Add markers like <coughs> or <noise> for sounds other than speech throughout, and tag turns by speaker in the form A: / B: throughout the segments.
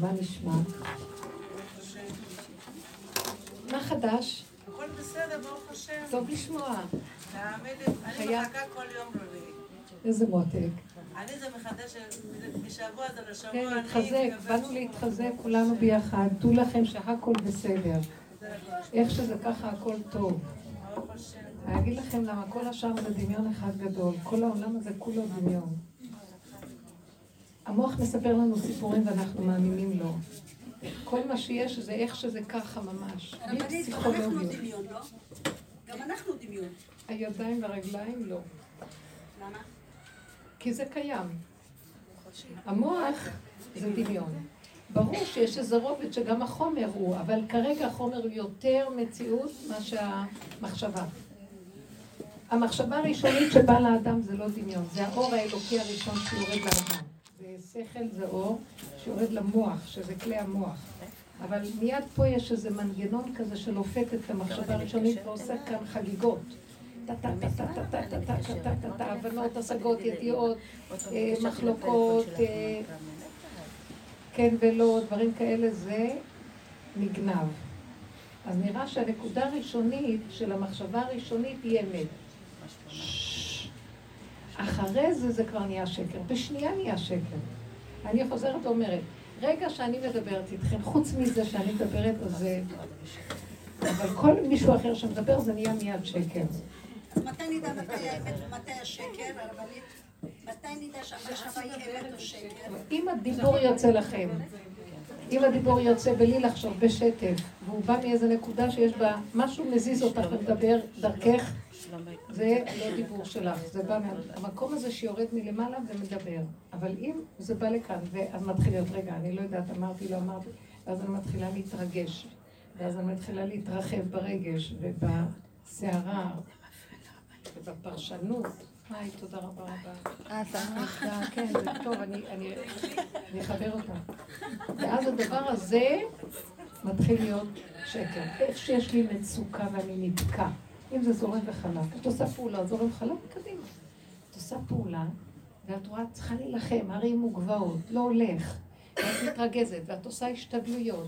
A: מה נשמע? מה חדש?
B: הכל בסדר, ברוך השם.
A: טוב לשמוע.
B: אני מחכה כל יום רביעי.
A: איזה מותק.
B: אני זה מחדש, משבוע זה לשבוע,
A: כן. להתחזק, באנו להתחזק כולנו ביחד. דעו לכם שהכל בסדר. איך שזה ככה הכל טוב. אני אגיד לכם למה כל השאר זה דמיון אחד גדול. כל העולם הזה כולו דמיון. המוח מספר לנו סיפורים ואנחנו מאמינים לו. כל מה שיש זה איך שזה ככה ממש. בלי
C: גם אנחנו
A: פסיכולוגיות.
C: דמיון, לא? גם אנחנו דמיון.
A: הידיים והרגליים לא.
C: למה?
A: כי זה קיים. המוח זה דמיון. ברור שיש איזה רובד שגם החומר הוא, אבל כרגע החומר הוא יותר מציאות מאשר המחשבה. המחשבה הראשונית שבאה לאדם זה לא דמיון, זה האור האלוקי הראשון שיורד לאדם. זה שכל, זה אור שיורד למוח, שזה כלי המוח. אבל מיד פה יש איזה מנגנון כזה שלופת את המחשבה הראשונית ועושה כאן חגיגות. הבנות, השגות, ידיעות, אה, מחלוקות, אה, כן ולא, דברים כאלה, זה נגנב. אז נראה שהנקודה הראשונית של המחשבה הראשונית היא אמת. אחרי זה זה כבר נהיה שקר. בשנייה נהיה שקר. אני חוזרת ואומרת, רגע שאני מדברת איתכם, חוץ מזה שאני מדברת, אז זה... אבל כל מישהו אחר שמדבר זה נהיה מיד שקר.
C: אז מתי נדע מתי האמת ומתי השקר, הרבנית? מתי נדע שהמחשבה היא אמת או שקר?
A: אם הדיבור יוצא לכם, אם הדיבור יוצא בלי לחשוב, בשטף, והוא בא מאיזה נקודה שיש בה, משהו מזיז אותך ומדבר דרכך, זה לא דיבור שלך, זה בא מהמקום הזה שיורד מלמעלה ומדבר. אבל אם זה בא לכאן, ואז מתחיל להיות, רגע, אני לא יודעת, אמרתי, לא אמרתי, ואז אני מתחילה להתרגש, ואז אני מתחילה להתרחב ברגש ובסערה ובפרשנות. היי, תודה רבה רבה.
D: אה,
A: תודה, כן, זה טוב, אני אחבר אותה. ואז הדבר הזה מתחיל להיות שקר. איך שיש לי מצוקה ואני נתקע, אם זה זורם וחלק, את עושה פעולה, זורם חלק, קדימה. את עושה פעולה, ואת רואה, את צריכה להילחם, הרים וגבעות, לא הולך. ואת מתרגזת, ואת עושה השתדלויות,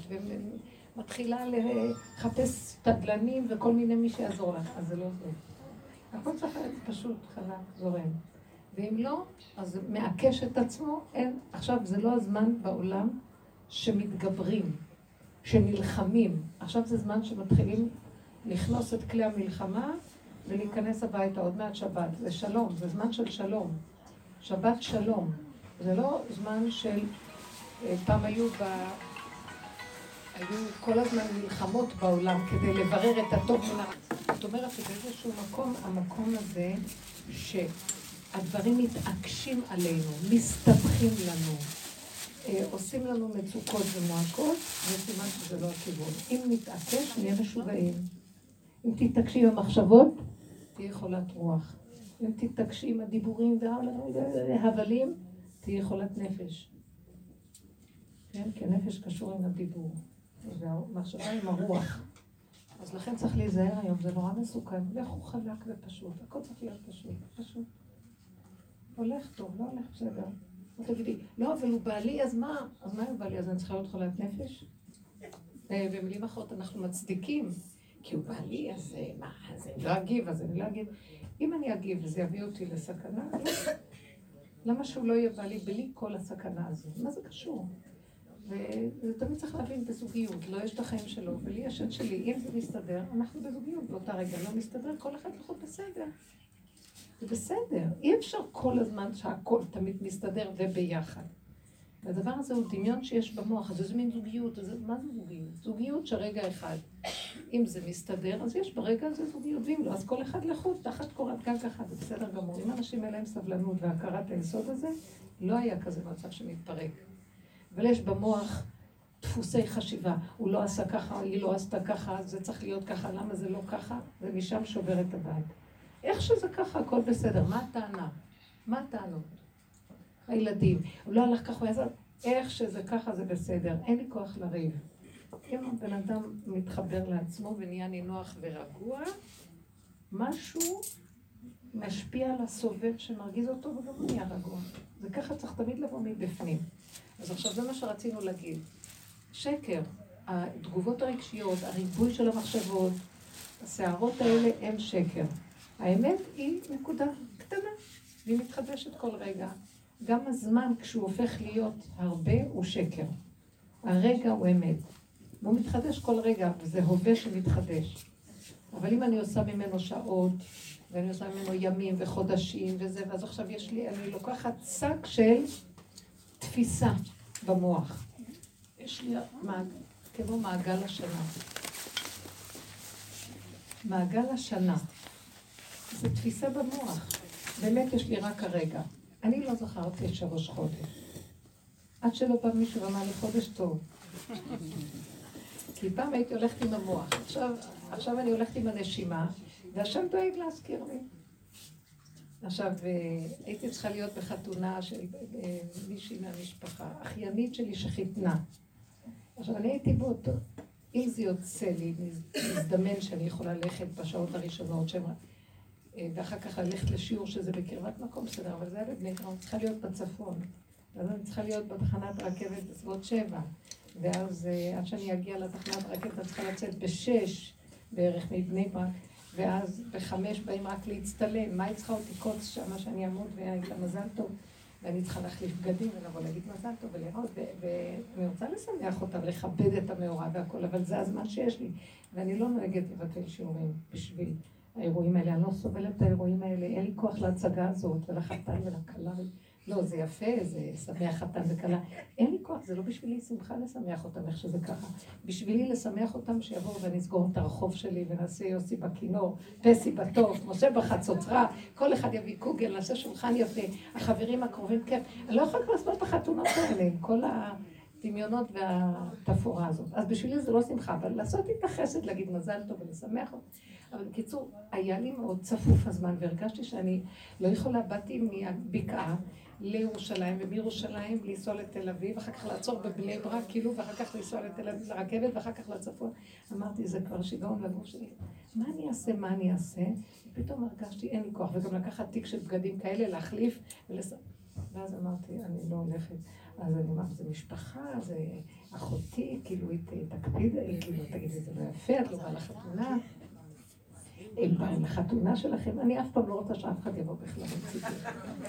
A: ומתחילה לחפש תדלנים וכל מיני מי שיעזור לך, אז זה לא זה. הכל צריך להיות פשוט, חלק, זורם. ואם לא, אז מעקש את עצמו, אין. עכשיו, זה לא הזמן בעולם שמתגברים, שנלחמים. עכשיו זה זמן שמתחילים לכנוס את כלי המלחמה ולהיכנס הביתה, עוד מעט שבת. זה שלום, זה זמן של שלום. שבת שלום. זה לא זמן של... אה, פעם היו ב... היו כל הזמן מלחמות בעולם כדי לברר את הטוב מן הרע. זאת אומרת שבאיזשהו מקום, המקום הזה, שהדברים מתעקשים עלינו, מסתבכים לנו, אה, עושים לנו מצוקות ומועקות, זה סימן שזה לא הכיוון. אם נתעקש, נהיה משוגעים. אם תתעקשי עם המחשבות, תהיה חולת רוח. אם תתעקשי עם הדיבורים וההבלים, תהיה חולת נפש. כן? כי הנפש קשור עם הדיבור. והמחשבה עם הרוח. אז לכן צריך להיזהר היום, זה נורא מסוכן. לכו חלק ופשוט, הכל צריך להיות פשוט, פשוט. הולך טוב, לא הולך בסדר. לא תגידי, לא, אבל הוא בעלי, אז מה? אז מה הוא בעלי? אז אני צריכה להיות חולת נפש? אה, במילים אחרות אנחנו מצדיקים, כי הוא בעלי, אז אה, מה, אז אני לא אגיב, אז אני לא אגיב. אם אני אגיב וזה יביא אותי לסכנה. למה שהוא לא יהיה בעלי בלי כל הסכנה הזו? מה זה קשור? ותמיד צריך להבין בזוגיות, לא יש את החיים שלו, ולי יש את שלי. אם זה מסתדר, אנחנו בזוגיות באותה רגע. לא מסתדר, כל אחד יכול בסדר. זה בסדר. אי אפשר כל הזמן שהכל תמיד מסתדר וביחד. והדבר הזה הוא דמיון שיש במוח, אז איזה מין זוגיות, אז מה זה זוגיות? זוגיות שרגע אחד. אם זה מסתדר, אז יש ברגע הזה זוגיות, ואם לא, אז כל אחד לחוד, תחת קורת גג אחת, זה בסדר גמור. אם אנשים אין להם סבלנות והכרת היסוד הזה, לא היה כזה מצב שמתפרק. אבל יש במוח דפוסי חשיבה. הוא לא עשה ככה, היא לא עשתה ככה, זה צריך להיות ככה, למה זה לא ככה? ומשם שובר את הבית. איך שזה ככה, הכל בסדר. מה הטענה? מה הטענות? הילדים. הוא לא הלך ככה, הוא יעזור. איך שזה ככה זה בסדר. אין לי כוח לריב. אם הבן אדם מתחבר לעצמו ונהיה נינוח ורגוע, משהו משפיע על הסובב שמרגיז אותו וגם הוא נהיה רגוע. זה ככה צריך תמיד לבוא מבפנים. אז עכשיו זה מה שרצינו להגיד. שקר. התגובות הרגשיות, הריבוי של המחשבות, הסערות האלה הם שקר. האמת היא נקודה קטנה, והיא מתחדשת כל רגע. גם הזמן, כשהוא הופך להיות הרבה, הוא שקר. הרגע הוא אמת. והוא מתחדש כל רגע, וזה הווה שמתחדש. אבל אם אני עושה ממנו שעות, ואני עושה ממנו ימים וחודשים וזה, ואז עכשיו יש לי, אני לוקחת שק של תפיסה במוח. יש לי מעג, כמו מעגל השנה. מעגל השנה. זו תפיסה במוח. באמת יש לי רק הרגע. אני לא זכרתי את שלוש חודש. עד שלא בא מישהו ואמר לי חודש טוב. כי פעם הייתי הולכת עם המוח, עכשיו, עכשיו אני הולכת עם הנשימה, והשם דואג להזכיר לי. עכשיו, אה, הייתי צריכה להיות בחתונה של אה, מישהי מהמשפחה, אחיינית שלי שחיתנה. עכשיו, אני הייתי באותו, אם זה יוצא לי, מזדמן שאני יכולה ללכת בשעות הראשונות, שהם, אה, ואחר כך ללכת לשיעור שזה בקרבת מקום, בסדר, אבל זה היה בבני צריכה להיות בצפון. ואז אני צריכה להיות בתחנת רכבת בסביבות שבע. ואז עד שאני אגיע לתחנת רכבת, אני צריכה לצאת בשש בערך מבני ברק. ואז בחמש באים רק להצטלם, מה היא צריכה אותי קוץ שמה שאני אעמוד והיה לה מזל טוב, ואני צריכה להחליף בגדים ולבוא להגיד מזל טוב ולראות, ואני רוצה לשמח אותה ולכבד את המאורע והכל, אבל זה הזמן שיש לי, ואני לא נוהגת לבטל שיעורים בשביל האירועים האלה, אני לא סובלת את האירועים האלה, אין לי כוח להצגה הזאת ולחתן ולכלה. לא, זה יפה, זה שמח חתן וכלה. אין לי כוח, זה לא בשבילי שמחה לשמח אותם איך שזה ככה. בשבילי לשמח אותם שיבואו ונסגור את הרחוב שלי ונעשה יוסי בכינור, פסי בטוב, משה בחצוצרה, כל אחד יביא קוגל, נעשה שולחן יפה, החברים הקרובים, כן. אני לא יכולה כבר לסבול את החתונות האלה עם כל הדמיונות והתפאורה הזאת. אז בשבילי זה לא שמחה, אבל לעשות איתה חסד, להגיד מזל טוב ולשמח אותם. אבל בקיצור, היה לי מאוד צפוף הזמן, והרגשתי שאני לא יכולה, באתי מהבקעה. לירושלים, ומירושלים לנסוע לתל אביב, אחר כך לעצור בבני ברק, כאילו, ואחר כך לנסוע לתל אביב לרכבת, ואחר כך לצפון. אמרתי, זה כבר שיגעון לגוף שלי. מה אני אעשה, מה אני אעשה? פתאום הרגשתי, אין לי כוח, וגם לקחת תיק של בגדים כאלה, להחליף, ולס... ואז אמרתי, אני לא הולכת. אז אני אומרת, זה משפחה, זה אחותי, כאילו, היא תקפיד, כאילו, תגידי, זה לא יפה, את לא באה לחתונה. הם באו לחתונה שלכם, אני אף פעם לא רוצה שאף אחד יבוא בכלל מצידי.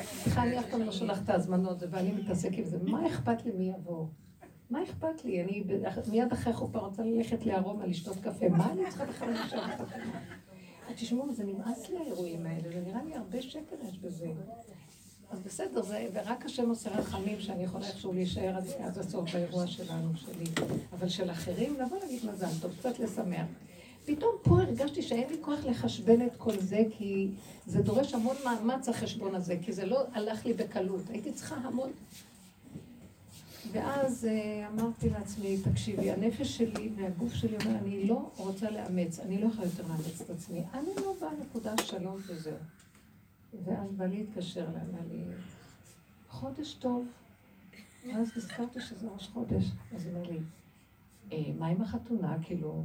A: סליחה, אני אף פעם לא שולחת את ההזמנות, ואני מתעסק עם זה. מה אכפת לי מי יבוא? מה אכפת לי? אני מיד אחרי חופה רוצה ללכת לארומה לשתות קפה. מה אני צריכה בכלל לשבת? תשמעו, זה נמאס לי האירועים האלה, זה נראה לי הרבה שקר יש בזה. אז בסדר, זה, ורק השם עושה רחמים שאני יכולה איכשהו להישאר עד הסוף באירוע שלנו, שלי. אבל של אחרים, לבוא להגיד מזל טוב, קצת לשמח. פתאום פה הרגשתי שאין לי כוח לחשבן את כל זה, כי זה דורש המון מאמץ החשבון הזה, כי זה לא הלך לי בקלות. הייתי צריכה המון... ואז uh, אמרתי לעצמי, תקשיבי, הנפש שלי והגוף שלי אומר, אני לא רוצה לאמץ, אני לא יכולה יותר לאמץ את עצמי. אני לא באה נקודה שלום וזהו. ואז בעלי התקשר אליי, אמר לי, חודש טוב. ואז נזכרתי שזה ראש חודש. אז הוא אומר לי, אה, מה עם החתונה? כאילו,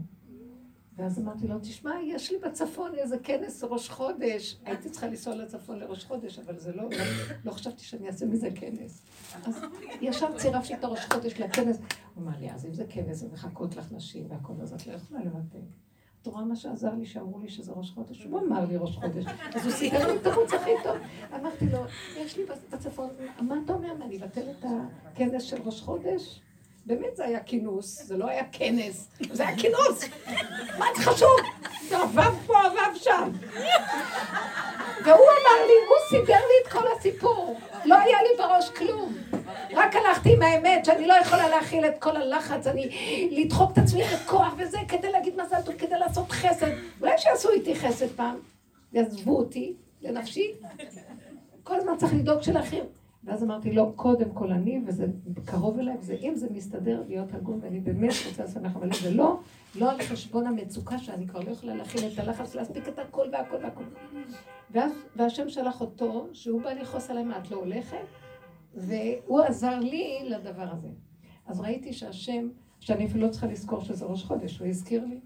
A: ואז אמרתי לו, תשמע, יש לי בצפון איזה כנס ראש חודש. הייתי צריכה לנסוע לצפון לראש חודש, אבל זה לא, לא, חשבתי שאני אעשה מזה כנס. אז ישר צירפתי את הראש חודש לכנס. הוא אמר לי, אז אם זה כנס, אז מחכות לך נשים והכל, אז את לא יכולה לבטל. את רואה מה שעזר לי, שאמרו לי שזה ראש חודש? הוא אמר לי ראש חודש. אז הוא סידר לי את החוץ הכי טוב. אמרתי לו, יש לי בצפון, מה אתה אומר? אני אבטל את הכנס של ראש חודש? באמת זה היה כינוס, זה לא היה כנס, זה היה כינוס. מה זה חשוב? עבב פה, עבב שם. והוא אמר לי, הוא סידר לי את כל הסיפור. לא היה לי בראש כלום. רק הלכתי עם האמת, שאני לא יכולה להכיל את כל הלחץ, אני לדחוק את עצמי בכוח וזה, כדי להגיד מזל טוב, כדי לעשות חסד. אולי שיעשו איתי חסד פעם, יעזבו אותי לנפשי. כל הזמן צריך לדאוג של אחרים. ואז אמרתי, לא, קודם כל אני, וזה קרוב אליי, וזה אם זה מסתדר להיות הגון, ואני באמת רוצה לשמח, אבל אם זה לא, לא על חשבון המצוקה שאני כבר לא יכולה להכין את הלחץ, להספיק את הכל והכל והכל. ואז, והשם שלח אותו, שהוא בא לכעוס עליי, מה, את לא הולכת? והוא עזר לי לדבר הזה. אז ראיתי שהשם, שאני אפילו לא צריכה לזכור שזה ראש חודש, הוא הזכיר לי.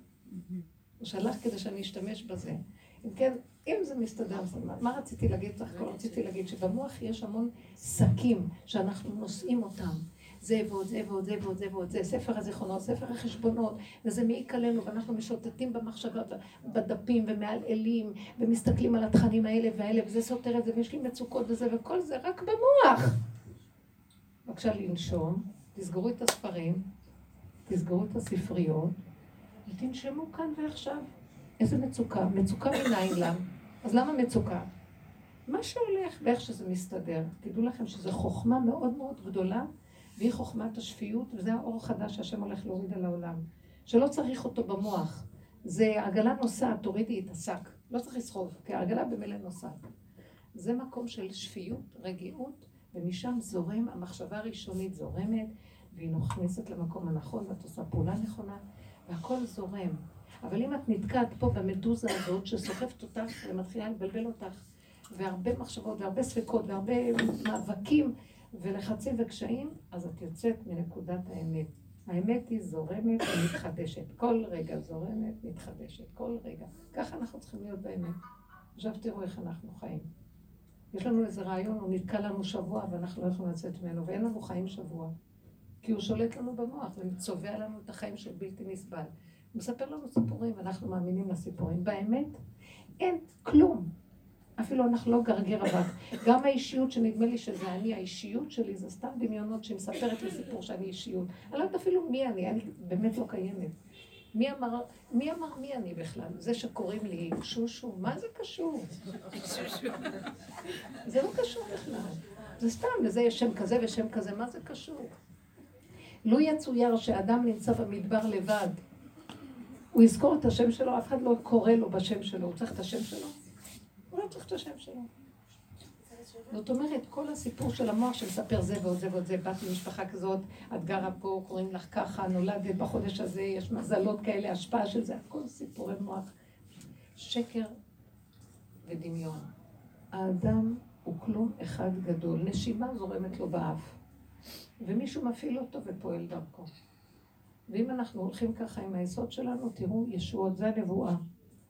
A: הוא שלח כדי שאני אשתמש בזה. אם כן, אם זה מסתדר, מה, מה רציתי להגיד? סך הכל רציתי להגיד שבמוח יש המון שקים שאנחנו נושאים אותם, זה ועוד זה ועוד זה ועוד זה ועוד זה, ספר הזיכרונות, ספר החשבונות, וזה מעיק עלינו, ואנחנו משוטטים במחשבה, בדפים ומעלעלים, ומסתכלים על התכנים האלה והאלה, וזה סותר את זה, ויש לי מצוקות וזה, וכל זה רק במוח. בבקשה לנשום, תסגרו את הספרים, תסגרו את הספריות, ותנשמו כאן ועכשיו. איזה מצוקה? מצוקה מניין לה. אז למה מצוקה? מה שהולך ואיך שזה מסתדר. תדעו לכם שזו חוכמה מאוד מאוד גדולה, והיא חוכמת השפיות, וזה האור החדש שהשם הולך להוריד על העולם. שלא צריך אותו במוח. זה עגלה נוסעת, תורידי את השק. לא צריך לסחוב, כי העגלה במילא נוסעת. זה מקום של שפיות, רגיעות, ומשם זורם, המחשבה הראשונית זורמת, והיא נכנסת למקום הנכון, ואת עושה פעולה נכונה, והכל זורם. אבל אם את נתקעת פה במדוזה הזאת שסוחפת אותך ומתחילה לבלבל אותך, והרבה מחשבות והרבה ספקות והרבה מאבקים ולחצים וקשיים, אז את יוצאת מנקודת האמת. האמת היא זורמת ומתחדשת. כל רגע זורמת, מתחדשת. כל רגע. ככה אנחנו צריכים להיות באמת. עכשיו תראו איך אנחנו חיים. יש לנו איזה רעיון, הוא נתקע לנו שבוע ואנחנו לא יכולים לצאת ממנו, ואין לנו חיים שבוע. כי הוא שולט לנו במוח וצובע לנו את החיים של בלתי נסבל. הוא מספר לנו סיפורים, ואנחנו מאמינים לסיפורים. באמת, אין כלום. אפילו אנחנו לא גרגר אבק. גם האישיות שנדמה לי שזה אני, האישיות שלי זה סתם דמיונות שמספרת לי סיפור שאני אישיות. אני לא יודעת אפילו מי אני, אני באמת לא קיימת. מי אמר, מי אמר מי אני בכלל? זה שקוראים לי שושו, מה זה קשור? זה לא קשור בכלל. זה סתם, לזה יש שם כזה ושם כזה, מה זה קשור? לו יצויר שאדם נמצא במדבר לבד, הוא יזכור את השם שלו, אף אחד לא קורא לו בשם שלו, הוא צריך את השם שלו? לא צריך את השם שלו. זאת אומרת, כל הסיפור של המוח שמספר זה ועוד זה ועוד זה, באת ממשפחה כזאת, את גרה פה, קוראים לך ככה, נולדת בחודש הזה, יש מזלות כאלה, השפעה של זה, הכל סיפורי מוח. שקר ודמיון. האדם הוא כלום אחד גדול, נשימה זורמת לו באף, ומישהו מפעיל אותו ופועל דרכו. ואם אנחנו הולכים ככה עם היסוד שלנו, תראו, ישועות, זה הנבואה.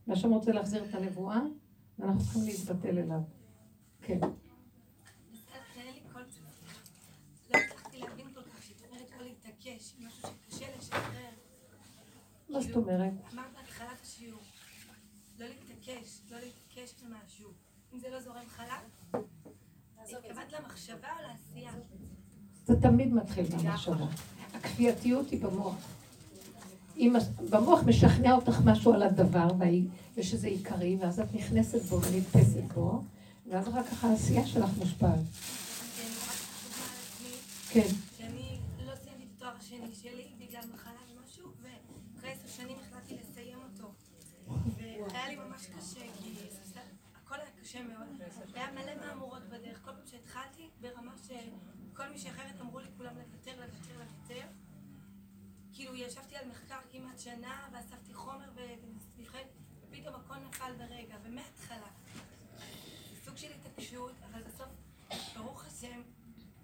A: והשם רוצה להחזיר את הנבואה, ואנחנו צריכים להתבטל אליו. כן. מה זאת אומרת?
D: אמרת בתחילת השיעור, לא להתעקש, לא להתעקש על משהו. אם זה לא זורם חלק, התכוונת למחשבה או לעשייה?
A: זה תמיד מתחיל מהמחשבה. הכפייתיות היא במוח. אם במוח משכנע אותך משהו על הדבר, ושזה עיקרי, ואז את נכנסת בו ונתפסת בו, ואז אחר כך העשייה שלך מושפעת.
D: כן. שאני לא סיימתי את התואר השני שלי בגלל מחלה ומשהו, ואחרי עשר שנים החלטתי לסיים אותו. והיה לי ממש קשה, כי הכל היה קשה מאוד. היה מלא מהמורות בדרך. כל פעם שהתחלתי, ברמה שכל מי שאחרת אמרו לי כולם לוותר, לוותר, לוותר. כאילו ישבתי על מחקר כמעט שנה, ואספתי חומר ונבחרת, ופתאום הכל נפל ברגע, ומההתחלה. סוג של התעקשות, אבל בסוף, ברוך השם,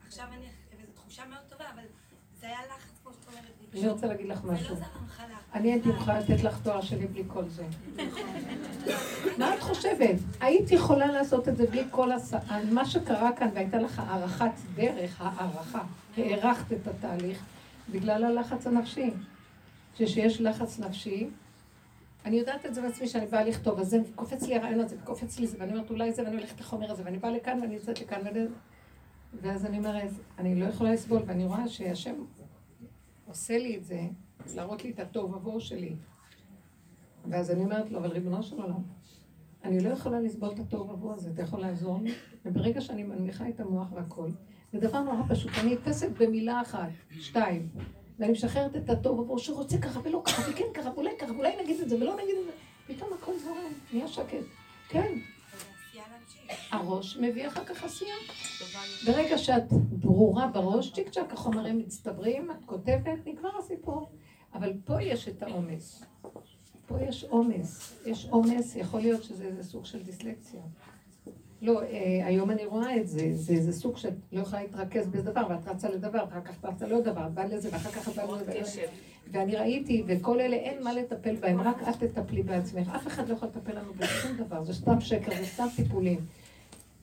D: עכשיו אני, וזו תחושה מאוד טובה, אבל זה היה לחץ, כמו שאת אומרת.
A: אני רוצה להגיד לך
D: זה
A: משהו.
D: לא חלק.
A: אני הייתי יכולה לתת לך תואר שלי בלי כל זה. מה את חושבת? היית יכולה לעשות את זה בלי כל הס... מה שקרה כאן, והייתה לך הערכת דרך, הערכה, הערכת את התהליך, בגלל הלחץ הנפשי. כשיש לחץ נפשי, אני יודעת את זה בעצמי שאני באה לכתוב, אז זה קופץ לי הרעיון הזה, וקופץ לי זה, ואני אומרת אולי זה, ואני הולכת לחומר הזה, ואני באה לכאן ואני יוצאת לכאן, ואני... ואז אני אומרת, אני לא יכולה לסבול, ואני רואה שהשם עושה לי את זה, להראות לי את התוהו ובוהו שלי. ואז אני אומרת לו, אבל ריבונו של עולם, אני לא יכולה לסבול את התוהו ובוהו הזה, אתה יכול לעזור לי? וברגע שאני מנמיכה את המוח והכל, זה דבר נורא פשוט, אני נתפסת במילה אחת, שתיים, ואני משחררת את התוהו ובוהו שרוצה ככה ולא ככה, וכן ככה, ואולי ככה, ואולי נגיד את זה ולא נגיד את זה, פתאום הכל זורם, נהיה שקט. כן. הראש מביא אחר כך עשייה. ברגע שאת ברורה בראש, צ'יק צ'אק החומרים מצטברים, את כותבת, נגמר הסיפור. אבל פה יש את העומס. פה יש עומס. יש עומס, יכול להיות שזה איזה סוג של דיסלקציה. לא, אה, היום אני רואה את זה, זה איזה סוג שאת לא יכולה להתרכז באיזה דבר, ואת רצה לדבר, ואחר כך רצה לעוד דבר, באה לזה, ואחר כך באה לזה. ואני ראיתי, וכל אלה אין מה לטפל בהם, רק את תטפלי בעצמך. אף אחד לא יכול לטפל לנו בשום דבר, זה סתם שקר, זה סתם טיפולים.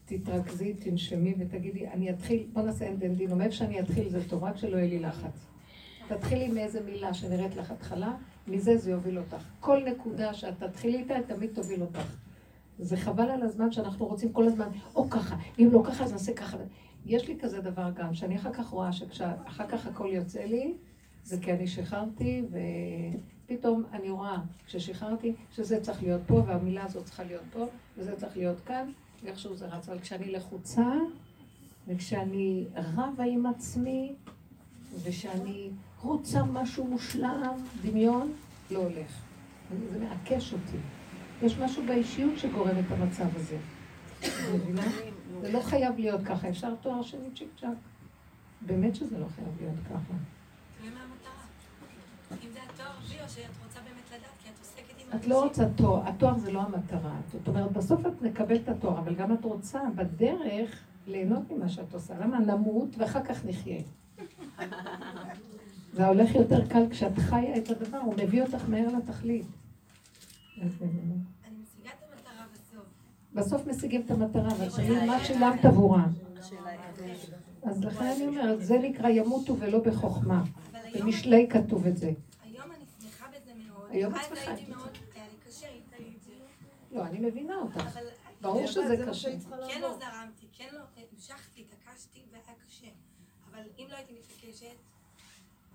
A: תתרכזי, תנשמי ותגידי, אני אתחיל, בוא נעשה אין דין דינו, מאיפה שאני אתחיל זה טוב, רק שלא יהיה לי לחץ. תתחילי מאיזה מילה שנראית לך התחלה, מזה זה יוביל אותך. כל נקודה שאת תתחילי איתה, תמיד תוביל אותך. זה חבל על הזמן שאנחנו רוצים כל הזמן, או ככה, אם לא ככה אז נעשה ככה. יש לי כזה דבר גם, שאני אחר כך רואה שכשאחר כך הכל יוצא לי, זה כי אני שחררתי, ופתאום אני רואה, כששחררתי, שזה צריך להיות פה, והמילה הזאת צריכה להיות פה, וזה צריך להיות כאן, ואיכשהו זה רץ. אבל כשאני לחוצה, וכשאני רבה עם עצמי, ושאני רוצה משהו מושלם, דמיון, לא הולך. זה מעקש אותי. יש משהו באישיות שגורם את המצב הזה. זה לא חייב להיות ככה, אפשר תואר שני צ'יק צ'אק. באמת שזה לא חייב להיות ככה. את לא רוצה תואר, התואר זה לא המטרה. זאת אומרת, בסוף את מקבלת את התואר, אבל גם את רוצה בדרך ליהנות ממה שאת עושה. למה נמות ואחר כך נחיה? <laughs> זה הולך יותר קל כשאת חיה את הדבר, הוא מביא אותך מהר לתכלית. בסוף משיגים את המטרה, אבל שואלים מה שילמת עבורה. אז לכן אני אומרת, זה נקרא ימותו ולא בחוכמה. במשלי כתוב את זה.
D: היום אני שמחה בזה מאוד.
A: היום את שמחה.
D: הייתי מאוד, היה לי קשה, הייתי...
A: לא, אני מבינה אותך. ברור שזה קשה.
D: כן לא זרמתי, כן לא, המשכתי, התעקשתי והיה קשה. אבל אם לא הייתי מתעקשת, זה לא היה, לא הייתי מגיעה למקום הזה.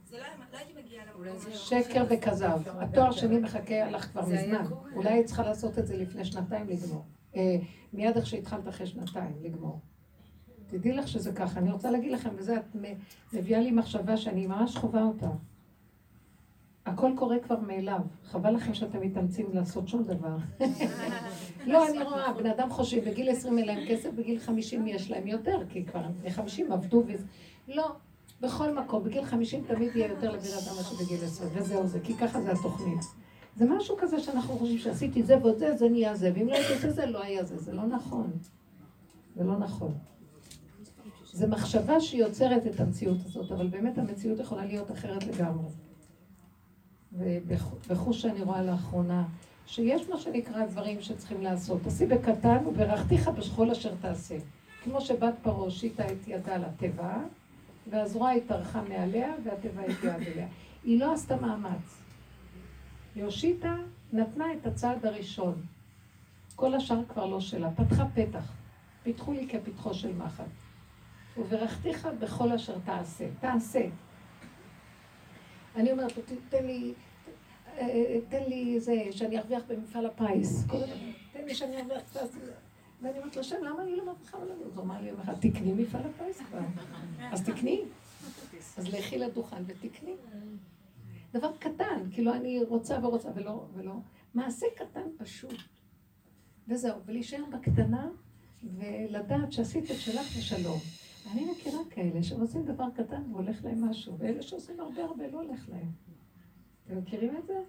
A: שקר וכזב. התואר שלי מחכה לך כבר מזמן. אולי היית צריכה לעשות את זה לפני שנתיים לגמור. אה, מיד איך שהתחלת אחרי שנתיים לגמור. תדעי לך שזה ככה. אני רוצה להגיד לכם, וזה את מביאה לי מחשבה שאני ממש חווה אותה. הכל קורה כבר מאליו. חבל לכם שאתם מתאמצים לעשות שום דבר. <laughs> לא, אני רואה, בני אדם חושבים, בגיל 20 אין להם כסף, בגיל 50 יש להם יותר, כי כבר בני 50 עבדו וזה. לא, בכל מקום, בגיל 50 תמיד יהיה יותר לבן אדם מאשר בגיל 20, וזהו זה, כי ככה זה התוכנית. זה משהו כזה שאנחנו חושבים שעשיתי זה ועוד זה, זה נהיה זה, ואם לא הייתי עושה זה, לא היה זה. זה לא נכון. זה לא נכון. זה מחשבה שיוצרת את המציאות הזאת, אבל באמת המציאות יכולה להיות אחרת לגמרי. ובחוש שאני רואה לאחרונה, שיש מה שנקרא דברים שצריכים לעשות. עשי בקטן וברכתיך בשכול אשר תעשה. כמו שבת פרעה הושיטה את ידה לתיבה, והזרוע התארכה מעליה, והתיבה הגיעה אליה. היא לא עשתה מאמץ. היא הושיטה, נתנה את הצעד הראשון. כל השאר כבר לא שלה. פתחה פתח. פיתחו לי כפתחו של מחט. וברכתיך בכל אשר תעשה. תעשה. אני אומרת, תן לי, אה, תן לי איזה, שאני ארוויח במפעל הפיס. תן לי שאני ארוויח קצת. ואני אומרת לשם, למה אני לא מרוויחה? אז הוא אמר לי, תקני מפעל הפיס כבר. אז תקני. אז לכי לדוכן ותקני. דבר קטן, כאילו אני רוצה ורוצה ולא, ולא. מעשה קטן פשוט. וזהו, ולהישאר בקטנה ולדעת שעשית את שלך בשלום. אני מכירה כאלה שעושים דבר קטן והולך להם משהו, ואלה שעושים הרבה הרבה לא הולך להם. אתם מכירים את זה?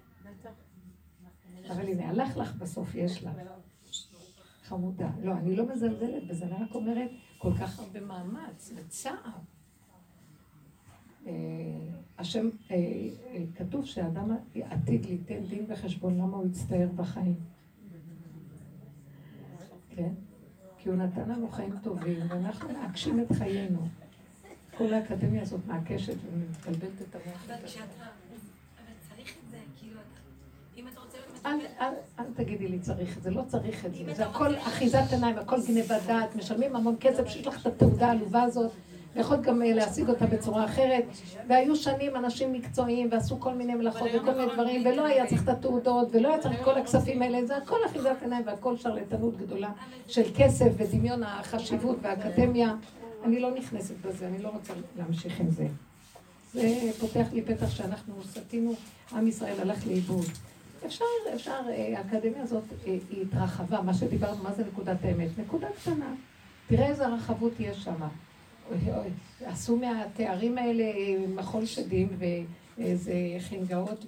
A: אבל הנה, הלך לך בסוף, יש לך. חמודה. לא, אני לא מזלזלת בזה, אני רק אומרת, כל כך הרבה מאמץ וצער. אה, השם, אה, אה, כתוב שאדם עתיד ליתן דין וחשבון למה הוא יצטער בחיים. כן? כי הוא נתן לנו חיים טובים, ואנחנו מעקשים את חיינו. כל האקדמיה הזאת מעקשת ומתבלבלת את המוח.
D: אבל כשאתה... אבל צריך את זה, כאילו, אם אתה רוצה...
A: אל תגידי לי צריך את זה, לא צריך את זה. זה הכל אחיזת עיניים, הכל גניבת דעת, משלמים המון כסף, שיש לך את התעודה העלובה הזאת. ויכולת גם אה, להשיג אותה בצורה אחרת. והיו שנים אנשים מקצועיים ועשו כל מיני מלאכות וכל מיני דברים, ולא היה צריך את התעודות, ולא היה צריך את כל הכספים האלה, זה הכל אחיזת עיניים והכל שרלטנות גדולה של כסף ודמיון החשיבות והאקדמיה. אני לא נכנסת בזה, אני לא רוצה להמשיך עם זה. זה פותח לי פתח שאנחנו סטינו, עם ישראל הלך לאיבוד. אפשר, אפשר, אה, האקדמיה הזאת אה, היא התרחבה, מה שדיברנו, מה זה נקודת האמת? נקודה קטנה. תראה איזה רחבות יש שם. עשו מהתארים האלה מחול שדים ואיזה חנגאות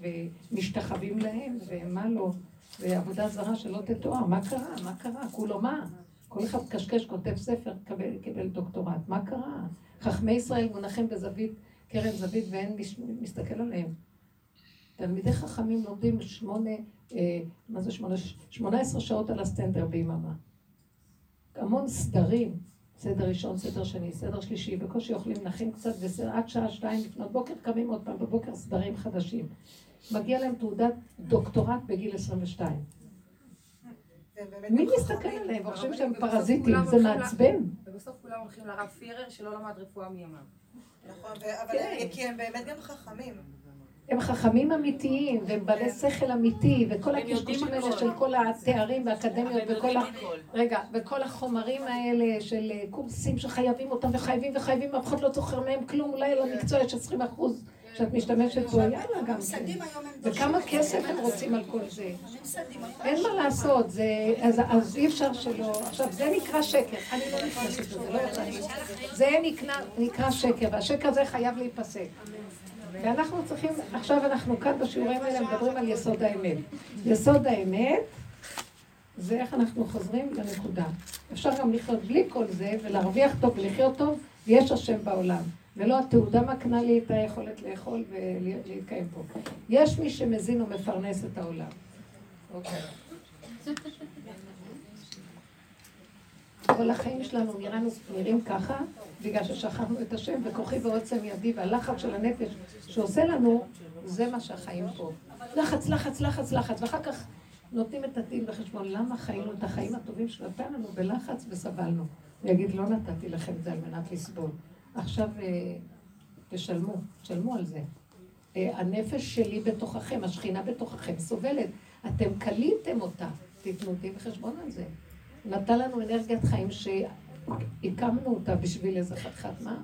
A: ומשתחווים להם, ומה לא, ועבודה זרה שלא תתואר, מה קרה? מה קרה? כולו מה? כל אחד קשקש, כותב ספר, קיבל, קיבל דוקטורט, מה קרה? חכמי ישראל מונחים בזווית, קרן זווית, ואין מי מסתכל עליהם. תלמידי חכמים לומדים שמונה, אה, מה זה שמונה? שמונה עשרה שעות על הסטנדר ביממה. המון סדרים, סדר ראשון, סדר שני, סדר שלישי, בקושי אוכלים נחים קצת, ועד שעה שתיים לפנות בוקר קמים עוד פעם בבוקר סדרים חדשים. מגיע להם תעודת דוקטורט בגיל 22. מי מסתכל עליהם? חושבים שהם פרזיטים, זה מעצבן.
E: ובסוף כולם הולכים לרב פירר שלא למד רפואה מימיו.
F: נכון, אבל
A: כן.
F: כי הם באמת גם חכמים.
A: הם חכמים אמיתיים, והם בעלי שכל אמיתי, וכל הקשקושים האלה של כל התארים והאקדמיות וכל ה... רגע, וכל החומרים האלה של אה, קורסים שחייבים אותם וחייבים וחייבים, אף אחד לא זוכר מהם כלום, אולי למקצוע יש 20 אחוז שאת משתמשת בו, יאללה גם כן. וכמה. כסף הם רוצים על כל זה. אין מה לעשות, אז, אי אפשר שלא, עכשיו זה נקרא שקר, אני לא נכנסת לזה, לא יצא לי, זה נקרא שקר, והשקר הזה חייב להיפסק. ואנחנו צריכים, עכשיו אנחנו כאן בשיעורים האלה מדברים על יסוד האמת. יסוד האמת זה איך אנחנו חוזרים לנקודה. אפשר גם לחיות בלי כל זה ולהרוויח טוב ולחיות טוב, ויש השם בעולם. ולא התעודה מקנה לי את היכולת לאכול ולהתקיים פה. יש מי שמזין ומפרנס את העולם. אוקיי. כל החיים שלנו נראינו, נראים ככה, בגלל ששכחנו את השם, וכוחי ועוצם ידי, והלחץ של הנפש שעושה לנו, זה מה שהחיים פה. לחץ, לחץ, לחץ, לחץ, ואחר כך נותנים את הדין בחשבון, למה חיינו את החיים הטובים שנתן לנו בלחץ וסבלנו. הוא יגיד, לא נתתי לכם את זה על מנת לסבול. עכשיו אה, תשלמו, תשלמו על זה. אה, הנפש שלי בתוככם, השכינה בתוככם סובלת. אתם קליתם אותה, תיתנו דין וחשבון על זה. נתן לנו אנרגיית חיים שהקמנו אותה בשביל איזה חתיכת מה?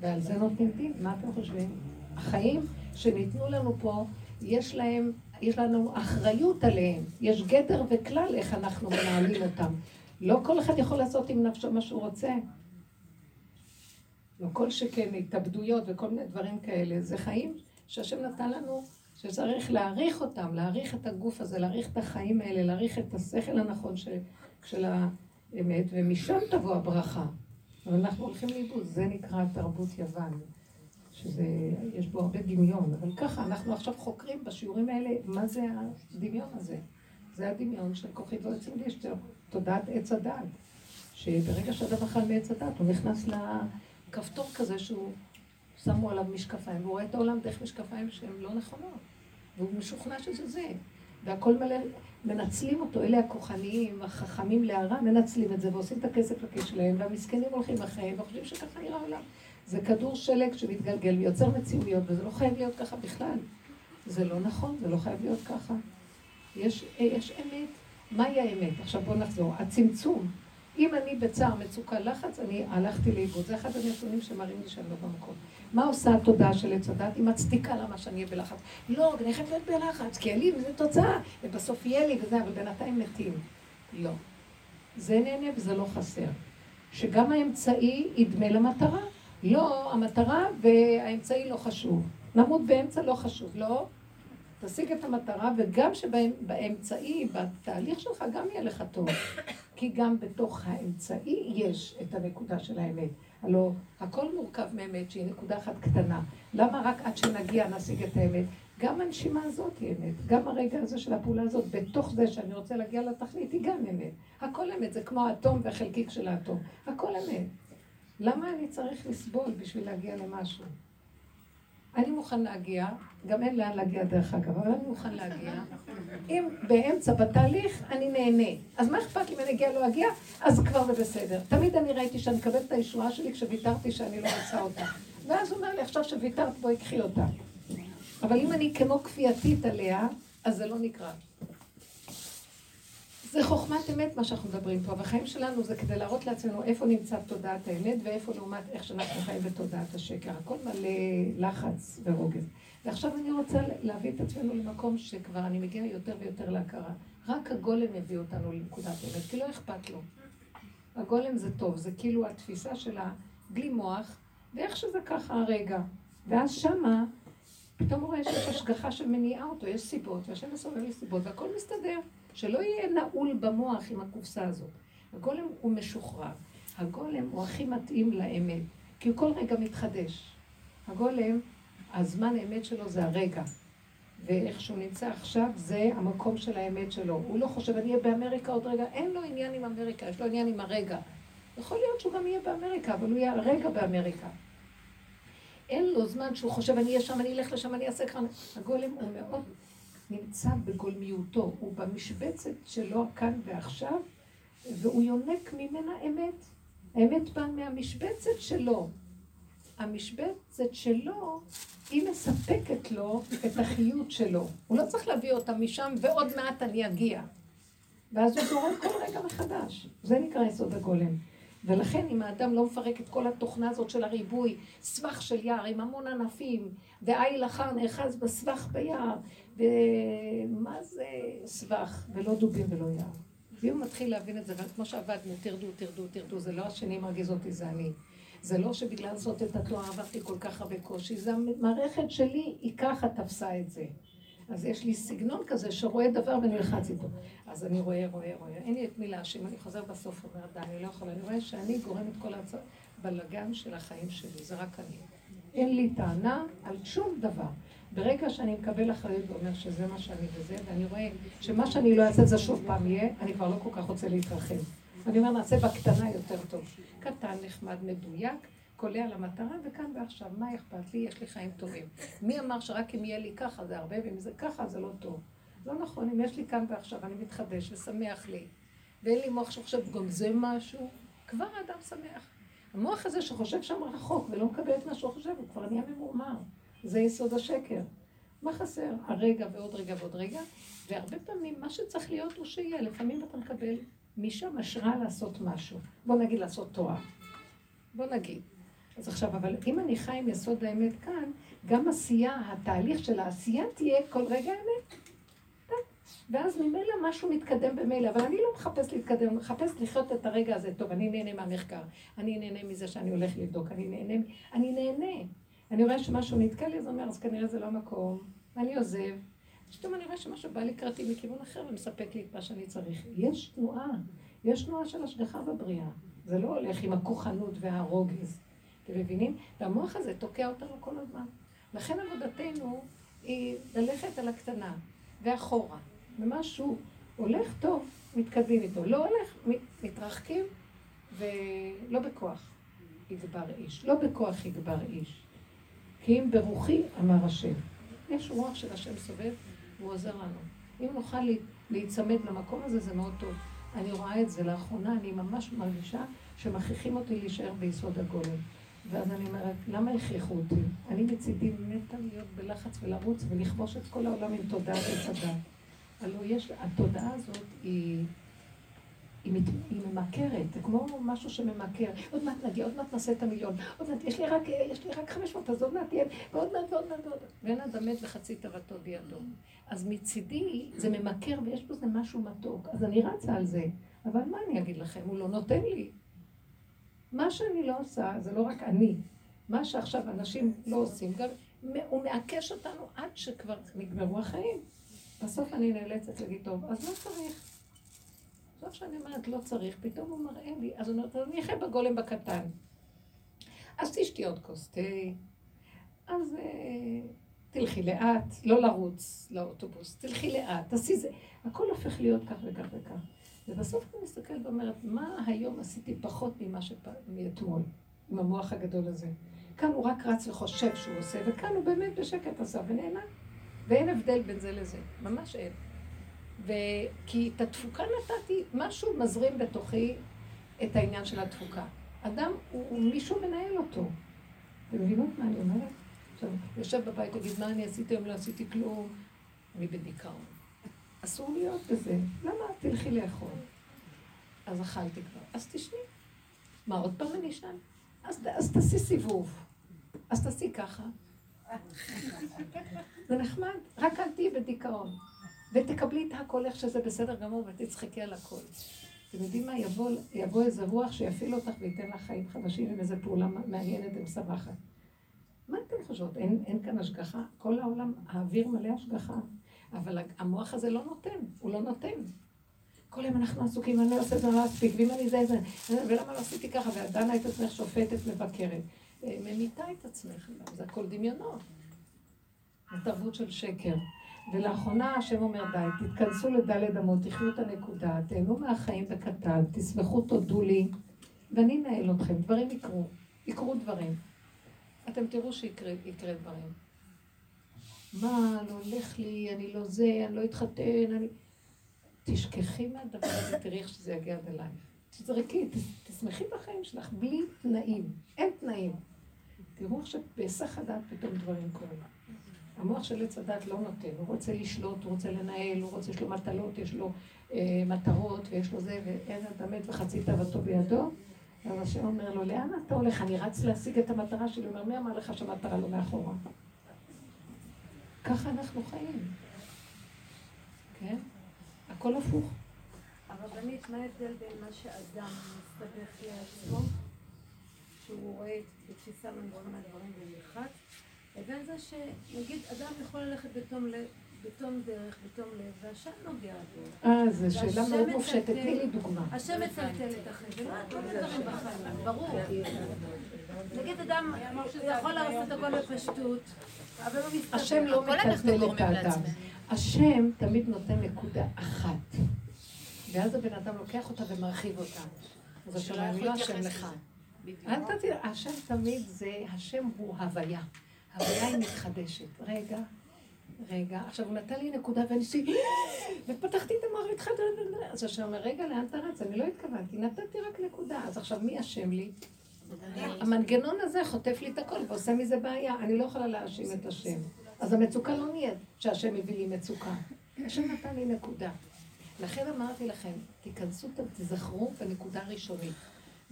A: ועל זה נותנים דין, מה אתם חושבים? החיים שניתנו לנו פה, יש להם, יש לנו אחריות עליהם. יש גדר וכלל איך אנחנו מנהלים אותם. לא כל אחד יכול לעשות עם נפשו מה שהוא רוצה. לא כל שכן התאבדויות וכל מיני דברים כאלה. זה חיים שהשם נתן לנו, שצריך להעריך אותם, להעריך את הגוף הזה, להעריך את החיים האלה, להעריך את השכל הנכון של, של האמת, ומשם תבוא הברכה. אבל אנחנו הולכים לאיבוד, זה נקרא תרבות יוון, שזה, יש בו הרבה דמיון, אבל ככה, אנחנו עכשיו חוקרים בשיעורים האלה, מה זה הדמיון הזה? זה הדמיון של כוחי ועצם לישטר, תודעת עץ הדעת, שברגע שאדם אכל מעץ הדעת, הוא נכנס לכפתור כזה שהוא, שמו עליו משקפיים, והוא רואה את העולם דרך משקפיים שהן לא נכונות, והוא משוכנע שזה זה, והכל מלא, מנצלים אותו, אלה הכוחניים, החכמים להרע, מנצלים את זה ועושים את הכסף לכיס שלהם, והמסכנים הולכים אחריהם וחושבים שככה נראה העולם. זה כדור שלג שמתגלגל ויוצר מציאויות, וזה לא חייב להיות ככה בכלל. זה לא נכון, זה לא חייב להיות ככה. יש, יש אמת. מהי האמת? עכשיו בואו נחזור. הצמצום. אם אני בצער, מצוקה, לחץ, אני הלכתי לאיבוד. זה אחד הנתונים שמראים לי שאני לא במקום. מה עושה התודעה של עץ הדת? היא מצדיקה למה שאני אהיה בלחץ. לא, אני חייבת להיות בלחץ, כי אין לי, וזה תוצאה, ובסוף יהיה לי וזה, אבל בינתיים מתים. לא. זה נהנה וזה לא חסר. שגם האמצעי ידמה למטרה. לא, המטרה והאמצעי לא חשוב. נמות באמצע לא חשוב, לא? תשיג את המטרה, וגם שבאמצעי, בתהליך שלך, גם יהיה לך טוב. כי גם בתוך האמצעי יש את הנקודה של האמת. הלוא הכל מורכב מאמת שהיא נקודה אחת קטנה. למה רק עד שנגיע נשיג את האמת? גם הנשימה הזאת היא אמת. גם הרגע הזה של הפעולה הזאת, בתוך זה שאני רוצה להגיע לתכלית, היא גם אמת. הכל אמת, זה כמו האטום והחלקיק של האטום. הכל אמת. למה אני צריך לסבול בשביל להגיע למשהו? אני מוכן להגיע, גם אין לאן להגיע דרך אגב, אבל אני מוכן להגיע. אם באמצע, בתהליך, אני נהנה. אז מה אכפת לי אם אני אגיע לא אגיע? אז כבר זה בסדר. תמיד אני ראיתי שאני מקבלת את הישועה שלי כשוויתרתי שאני לא רוצה אותה. ואז הוא אומר לי, עכשיו שוויתרת, בואי קחי אותה. אבל אם אני כמו כפייתית עליה, אז זה לא נקרא. זה חוכמת אמת מה שאנחנו מדברים פה, והחיים שלנו זה כדי להראות לעצמנו איפה נמצא תודעת האמת ואיפה לעומת איך שאנחנו חיים בתודעת השקר. הכל מלא לחץ ורוגז. ועכשיו אני רוצה להביא את עצמנו למקום שכבר אני מגיעה יותר ויותר להכרה. רק הגולם מביא אותנו לנקודת אמת, כי לא אכפת לו. הגולם זה טוב, זה כאילו התפיסה שלה בלי מוח, ואיך שזה ככה הרגע. ואז שמה, פתאום הוא רואה שיש השגחה שמניעה אותו, יש סיבות, והשם מסובב לי סיבות, והכל מסתדר. שלא יהיה נעול במוח עם הקופסה הזאת. הגולם הוא משוחרר. הגולם הוא הכי מתאים לאמת, כי הוא כל רגע מתחדש. הגולם, הזמן האמת שלו זה הרגע. ואיך שהוא נמצא עכשיו, זה המקום של האמת שלו. הוא לא חושב, אני אהיה באמריקה עוד רגע, אין לו עניין עם אמריקה, יש לו עניין עם הרגע. יכול להיות שהוא גם יהיה באמריקה, אבל הוא יהיה הרגע באמריקה. אין לו זמן שהוא חושב, אני אהיה שם, אני אלך לשם, אני אעשה כאן. הגולם הוא מאוד נמצא בגולמיותו, הוא במשבצת שלו כאן ועכשיו, והוא יונק ממנה אמת. האמת באה מהמשבצת שלו. המשבצת שלו, היא מספקת לו את החיות שלו. הוא לא צריך להביא אותה משם, ועוד מעט אני אגיע. ואז הוא זורק כל רגע מחדש. זה נקרא יסוד הגולם. ולכן אם האדם לא מפרק את כל התוכנה הזאת של הריבוי, סבך של יער עם המון ענפים, ועיל אחר נאחז בסבך ביער, ומה זה סבך, ולא דובים ולא יער. ואם הוא מתחיל להבין את זה, וכמו שעבדנו, תרדו, תרדו, תרדו, זה לא השני מרגיז אותי, זה אני. זה לא שבגלל זאת את התואר עברתי כל כך הרבה קושי, זה המערכת שלי, היא ככה תפסה את זה. אז יש לי סגנון כזה שרואה דבר ונלחץ איתו. אז אני רואה, רואה, רואה. אין לי את מי להאשים, אני חוזר בסוף ואומרת, די, אני לא יכולה. אני רואה שאני גורמת כל הבלגן של החיים שלי, זה רק אני. אין לי טענה על שום דבר. ברגע שאני מקבל אחריות ואומר שזה מה שאני וזה, ואני רואה שמה שאני לא אעשה זה שוב פעם יהיה, אני כבר לא כל כך רוצה להתרחב. אני אומר, נעשה בקטנה יותר טוב. קטן, נחמד, מדויק, קולע למטרה, וכאן ועכשיו, מה אכפת לי? יש לי חיים טובים. מי אמר שרק אם יהיה לי ככה זה הרבה, ואם זה ככה זה לא טוב. לא נכון, אם יש לי כאן ועכשיו, אני מתחדש ושמח לי, ואין לי מוח שחושב, גם זה משהו, כבר האדם שמח. המוח הזה שחושב שם רחוק ולא מקבל את מה שהוא חושב, הוא כבר נהיה ממורמר. זה יסוד השקר. מה חסר? הרגע ועוד רגע ועוד רגע, והרבה פעמים מה שצריך להיות הוא שיהיה. לפעמים אתה מקבל משם השראה לעשות משהו. בוא נגיד לעשות תואר. בוא נגיד. אז עכשיו, אבל אם אני חי עם יסוד האמת כאן, גם עשייה, התהליך של העשייה תהיה כל רגע אמת. ואז ממילא משהו מתקדם במילא, אבל אני לא מחפש להתקדם, אני מחפש לחיות את הרגע הזה. טוב, אני נהנה מהמחקר, אני נהנה מזה שאני הולך לבדוק, אני נהנה, אני נהנה. אני רואה שמשהו נתקע לי, אז אני אומר, אז כנראה זה לא מקום, ואני עוזב. פתאום אני רואה שמשהו בא לקראתי מכיוון אחר ומספק לי את מה שאני צריך. יש תנועה, יש תנועה של השגחה בבריאה. זה לא הולך עם הכוחנות והרוגז. אתם מבינים? והמוח הזה תוקע אותנו כל הזמן. לכן עבודתנו היא ללכת על הקטנה ואחורה. ומשהו הולך טוב, מתקדמים איתו. לא הולך, מתרחקים, ולא בכוח יגבר איש. לא בכוח יגבר איש. כי אם ברוחי, אמר השם. יש רוח של השם סובב, והוא עוזר לנו. אם נוכל להיצמד למקום הזה, זה מאוד טוב. אני רואה את זה לאחרונה, אני ממש מרגישה שמכריחים אותי להישאר ביסוד הגולם. ואז אני אומרת, למה הכריחו אותי? אני מצידי מתה להיות בלחץ ולרוץ ולכבוש את כל העולם עם תודעה וצדה. הלוא יש, התודעה הזאת היא, היא, מת, היא ממכרת, זה כמו משהו שממכר. עוד מעט נגיע, עוד מעט נעשה את המיליון, עוד מעט, יש לי רק, יש לי רק 500, אז עוד מעט תהיה, ועוד מעט ועוד מעט ועוד מעט. ואין אדם מת וחצי תוותו בידו. אז מצידי זה ממכר ויש בזה משהו מתוק. אז אני רצה על זה. אבל מה אני אגיד לכם? הוא לא נותן לי. מה שאני לא עושה, זה לא רק אני. מה שעכשיו אנשים לא עושים, גם הוא מעקש אותנו עד שכבר נגמרו החיים. בסוף אני נאלצת להגיד, טוב, אז לא צריך. זאת שאני אומרת, לא צריך, פתאום הוא מראה לי, אז הוא אומר, אני אחיה בגולם בקטן. אז תשתי עוד כוס תה, אז אה, תלכי לאט, לא לרוץ לאוטובוס, תלכי לאט, תעשי זה. הכל הופך להיות כך וכך וכך. ובסוף אני מסתכלת ואומרת, מה היום עשיתי פחות ממה שמאתמול, עם המוח הגדול הזה. כאן הוא רק רץ וחושב שהוא עושה, וכאן הוא באמת בשקט עשה ונהנה. ואין הבדל בין זה לזה, ממש אין. וכי את התפוקה נתתי, משהו מזרים בתוכי את העניין של התפוקה. אדם, הוא, הוא מישהו מנהל אותו. אתם מבינות מה אני אומרת? עכשיו, יושב בבית, תגיד, מה אני עשיתי היום? לא עשיתי כלום. אני בדיכאון. אסור להיות בזה. למה? תלכי לאכול. אז אכלתי כבר. אז תשני. מה, עוד פעם אני אשן? אז, אז תעשי סיבוב. אז תעשי ככה. זה נחמד, רק אל תהיי בדיכאון. ותקבלי את הכל איך שזה בסדר גמור ותצחקי על הכל. אתם יודעים מה? יבוא, יבוא איזה רוח שיפעיל אותך וייתן לך חיים חדשים עם איזה פעולה מעניינת ומשמחת. מה אתם חושבות? אין, אין כאן השגחה? כל העולם, האוויר מלא השגחה. אבל המוח הזה לא נותן, הוא לא נותן. כל יום אנחנו עסוקים, אני לא עושה את זה, לא אספיק, ואם אני זה, זה, ולמה לא עשיתי ככה, ועדנה את עצמך שופטת, מבקרת. אה, ממיתה את עצמך, זה הכל דמיונות. זה תרבות של שקר. ולאחרונה השם אומר די, תתכנסו לדלת אמות, תחיו את הנקודה, תהנו מהחיים בקטן, תשמחו, תודו לי, ואני אנהל אתכם, דברים יקרו, יקרו דברים. אתם תראו שיקרה דברים. מה, לא הולך לי, אני לא זה, אני לא אתחתן, אני... תשכחי מהדבר הזה, תראי איך שזה יגיע עד אלייך. תזרקי, תשמחי בחיים שלך, בלי תנאים. אין תנאים. תראו איך שבהיסח הדעת פתאום דברים קורים. המוח של עץ הדת לא נותן, הוא רוצה לשלוט, הוא רוצה לנהל, הוא רוצה, יש לו מטלות, יש לו אה, מטרות, ויש לו זה, ואין אדם מת וחצי תאוותו בידו. אז השם אומר לו, לאן אתה הולך? אני רץ להשיג את המטרה שלי. הוא אומר, מי אמר לך שהמטרה לא מאחורה? ככה אנחנו חיים. כן? הכל הפוך.
G: הרבנית, מה ההבדל בין מה שאדם מסתבך לעצמו, שהוא רואה בתפיסה מנגנון מהדברים ונלחץ, לבין זה שנגיד אדם יכול ללכת בתום לב, בתום דרך, בתום לב, והשם נוגע בו.
A: אה, זו שאלה מאוד מופשטת, תני לי דוגמה.
G: השם מצלצל את החבל, לא דברים בחיים, ברור. נגיד אדם יכול לעשות את הכל בפשטות.
A: השם לא מטלטל את האדם. השם תמיד נותן נקודה אחת. ואז הבן אדם לוקח אותה ומרחיב אותה. אז השם אני לא השם לך. אל תתראה, השם תמיד זה, השם הוא הוויה. הוויה היא מתחדשת. רגע, רגע, עכשיו הוא נתן לי נקודה ואני עשיתי, ופתחתי את המוח והתחלתי, אז השם אומר, רגע, לאן אתה רץ? אני לא התכוונתי, נתתי רק נקודה. אז עכשיו מי אשם לי? המנגנון הזה חוטף לי את הכל ועושה מזה בעיה. אני לא יכולה להאשים את השם. אז המצוקה לא נהיית שהשם הביא לי מצוקה. השם נתן לי נקודה. לכן אמרתי לכם, תיכנסו, תזכרו בנקודה הראשונית,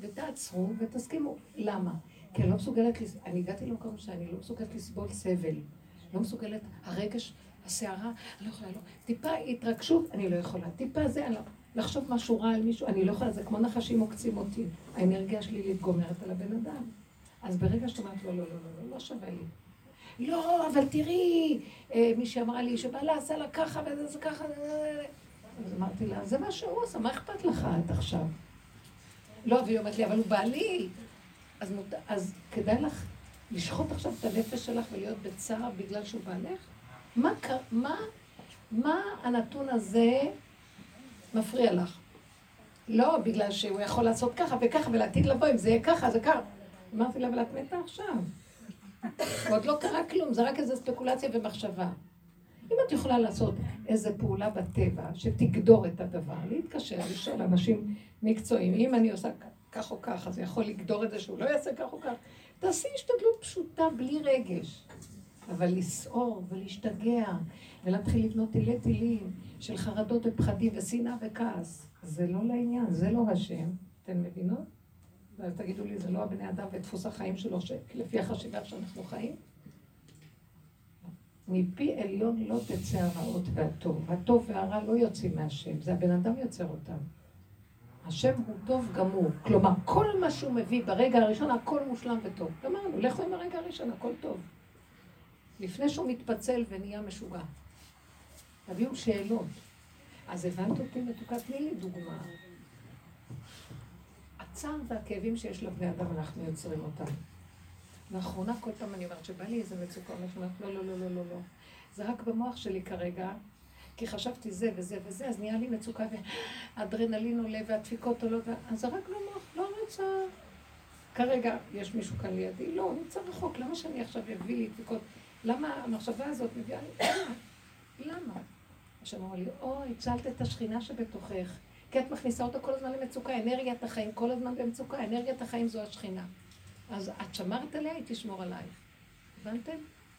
A: ותעצרו ותסכימו. למה? כי אני לא מסוגלת, אני הגעתי למקום שאני לא מסוגלת לסבול סבל. לא מסוגלת, הרגש, הסערה, אני לא יכולה, לא. טיפה התרגשות, אני לא יכולה. טיפה זה, אני לא... לחשוב משהו רע על מישהו, אני לא יכולה, זה כמו נחשים עוקצים אותי. האנרגיה שלי להתגומרת על הבן אדם. אז ברגע שאת אומרת, לא, לא, לא, לא, לא שווה לי. לא, אבל תראי, אה, מישהי אמרה לי שבעלה עשה לה ככה וזה ככה, אז אמרתי לה, זה מה שהוא עושה, מה אכפת לך את עכשיו? לא, והיא אומרת לי, אבל הוא בעלי. אז, מות... אז כדאי לך לשחוט עכשיו את הנפש שלך ולהיות בצער בגלל שהוא בעלך? מה, מה, מה הנתון הזה מפריע לך? לא, בגלל שהוא יכול לעשות ככה וככה, ולעתיד לבוא, אם זה יהיה ככה, זה ככה. אמרתי לה, אבל את מתה עכשיו. <laughs> עוד לא קרה כלום, זה רק איזו ספקולציה ומחשבה. אם את יכולה לעשות איזו פעולה בטבע שתגדור את הדבר, להתקשר, לשאול אנשים מקצועיים, אם אני עושה כך או כך, אז יכול לגדור את זה שהוא לא יעשה כך או כך. תעשי השתדלות פשוטה, בלי רגש. אבל לסעור ולהשתגע ולהתחיל לבנות תילי תילים של חרדות ופחדים ושנאה וכעס, זה לא לעניין, זה לא השם. אתן מבינות? ואז תגידו לי, זה לא הבני אדם ודפוס החיים שלו, לפי החשיבה שאנחנו חיים? מפי עליון לא תצא הרעות והטוב. הטוב והרע לא יוצאים מהשם, זה הבן אדם יוצר אותם. השם הוא טוב גמור. כלומר, כל מה שהוא מביא ברגע הראשון, הכל מושלם וטוב. גמרנו, לכו עם הרגע הראשון, הכל טוב. לפני שהוא מתפצל ונהיה משוגע. תביאו שאלות. אז הבנת אותי מתוקה? תני לי דוגמה. הצער והכאבים שיש לבני אדם, אנחנו יוצרים אותם. לאחרונה כל פעם אני אומרת שבא לי איזה מצוקה, אני אומרת, לא, לא, לא, לא, לא, לא. זה רק במוח שלי כרגע, כי חשבתי זה וזה וזה, אז נהיה לי מצוקה והאדרנלין עולה והדפיקות עולות, אז זה רק במוח, לא רוצה. כרגע יש מישהו כאן לידי, לא, נמצא רחוק, למה שאני עכשיו אביא לי דפיקות? למה המחשבה הזאת מביאה לי? למה? השם אמר לי, או, הצלת את השכינה שבתוכך, כי את מכניסה אותה כל הזמן למצוקה, אנרגיית החיים כל הזמן במצוקה, אנרגיית החיים זו השכינה. אז את שמרת עליה, היא תשמור עלייך. הבנתם?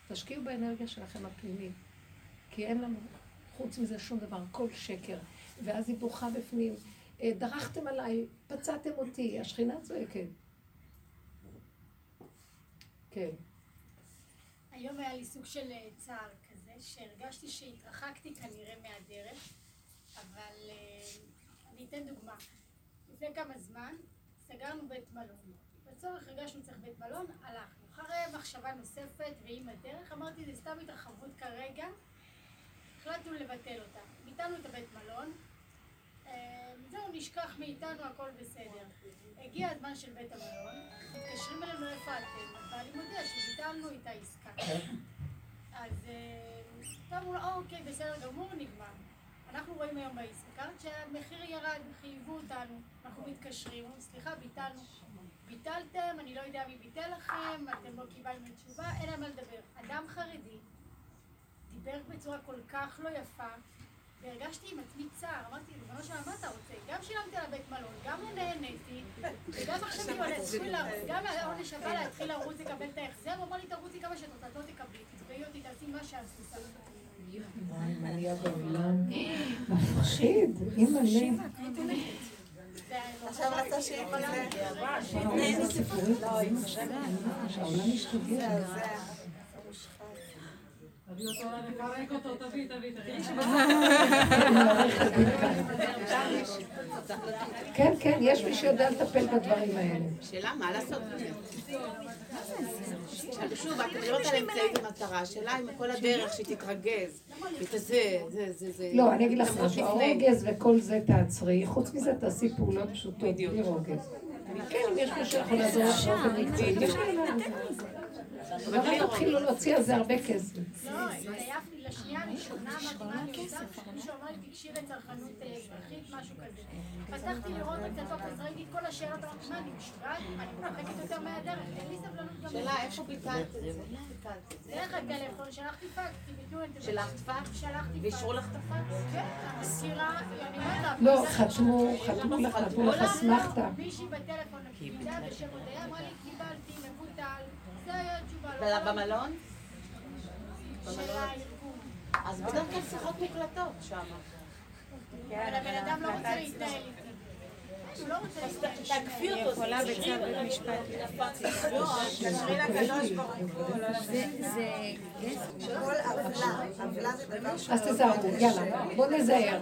A: תשקיעו באנרגיה שלכם הפנימית. כי אין לנו חוץ מזה שום דבר, הכל שקר. ואז היא בוכה בפנים. אה, דרכתם עליי, פצעתם אותי, השכינה צועקת. כן.
H: היום היה לי סוג של אה, צער כזה, שהרגשתי שהתרחקתי כנראה מהדרך, אבל אה, אני אתן דוגמה. לפני כמה זמן סגרנו בית מלון. בצורך הרגשנו צריך בית מלון, הלכנו. אחרי מחשבה נוספת ועם הדרך, אמרתי, זה סתם התרחבות כרגע, החלטנו לבטל אותה. ביטלנו את הבית מלון, אה, זהו, נשכח מאיתנו, הכל בסדר. הגיע הזמן של בית המלון, מתקשרים אלינו איפה אתם, ואני מודיע שביטלנו את העסקה. אז אה, טוב, אמרו לו, אוקיי, בסדר גמור, נגמר. אנחנו רואים היום באינסטגרט שהמחיר ירד, חייבו אותנו, אנחנו מתקשרים, סליחה, ביטלנו. ביטלתם, אני לא יודע מי ביטל לכם, אתם לא קיבלתם תשובה, אין על מה לדבר. אדם חרדי דיבר בצורה כל כך לא יפה, והרגשתי עם עצמי צער, אמרתי, ריבונו שלמה, מה אתה רוצה? גם שילמתי על הבית מלון, גם לא נהניתי, וגם עכשיו אני הולכת <laughs> להתחיל לרוץ, גם העונש הבא להתחיל לרוץ לקבל את ההחזר, הוא אמר לי, תרוצי כמה שאת רוצה, לא תקבלי, תצבעי אותי, תעשי מה שעשית.
A: וואי, מה נהיה בעולם? מפחיד, אימא'לה.
F: עכשיו רצה
A: כן, כן, יש מי שיודע לטפל בדברים האלה.
I: שאלה, מה לעשות? שוב, את מדברת על אמצעי ומטרה, השאלה אם כל הדרך שהיא תתרגז, ותזה, זה, זה, זה...
A: לא, אני אגיד לך משהו. הרוגז וכל זה תעצרי, חוץ מזה תעשי פעולות פשוטות, בלי רוגז. כן, אם יש מישהו שיכול לעזור לך באופן מקצועי. אבל אל תתחילו להוציא על זה הרבה כסף.
H: לא, התעייפתי לשנייה הראשונה, אמרתי, מה אני עושה? מישהו אמר לי, תיגשי לצרכנות אה, אזרחית, משהו כזה. פתחתי לראות בצדוק, אז ראיתי את כל השאלות, אמרתי, מה, אני משוגעת? אני מתרחקת יותר מהדרך, אין לי סבלנות גם...
I: שאלה, איפה ביטלת את זה? ביטלת את זה?
H: דרך הטלפון, שלחתי פקס, כי ביטלו את זה.
I: שלחת פקס?
H: שלחתי פקס.
I: ואישרו לך את הפקס?
H: כן, המזכירה, אני אומרת לה...
A: לא, חתמו, חתמו לך, נתנו לך אסמכתה.
H: מישהי בטלפון, הפקידה בשם הודיה, אמרה לי, קיבלתי, מבוטל. זה היה התשובה.
I: ב- במלון? אז בדרך כלל שיחות מוקלטות שם.
H: אבל הבן אדם לא רוצה להתנהל איתי. לא.
I: תעקפי אותו, יכולה בצו בית משפט.
F: לא, תשאירי לקדוש ברוך הוא, לא זה.
A: אז תיזהרו, יאללה, בוא נזהר.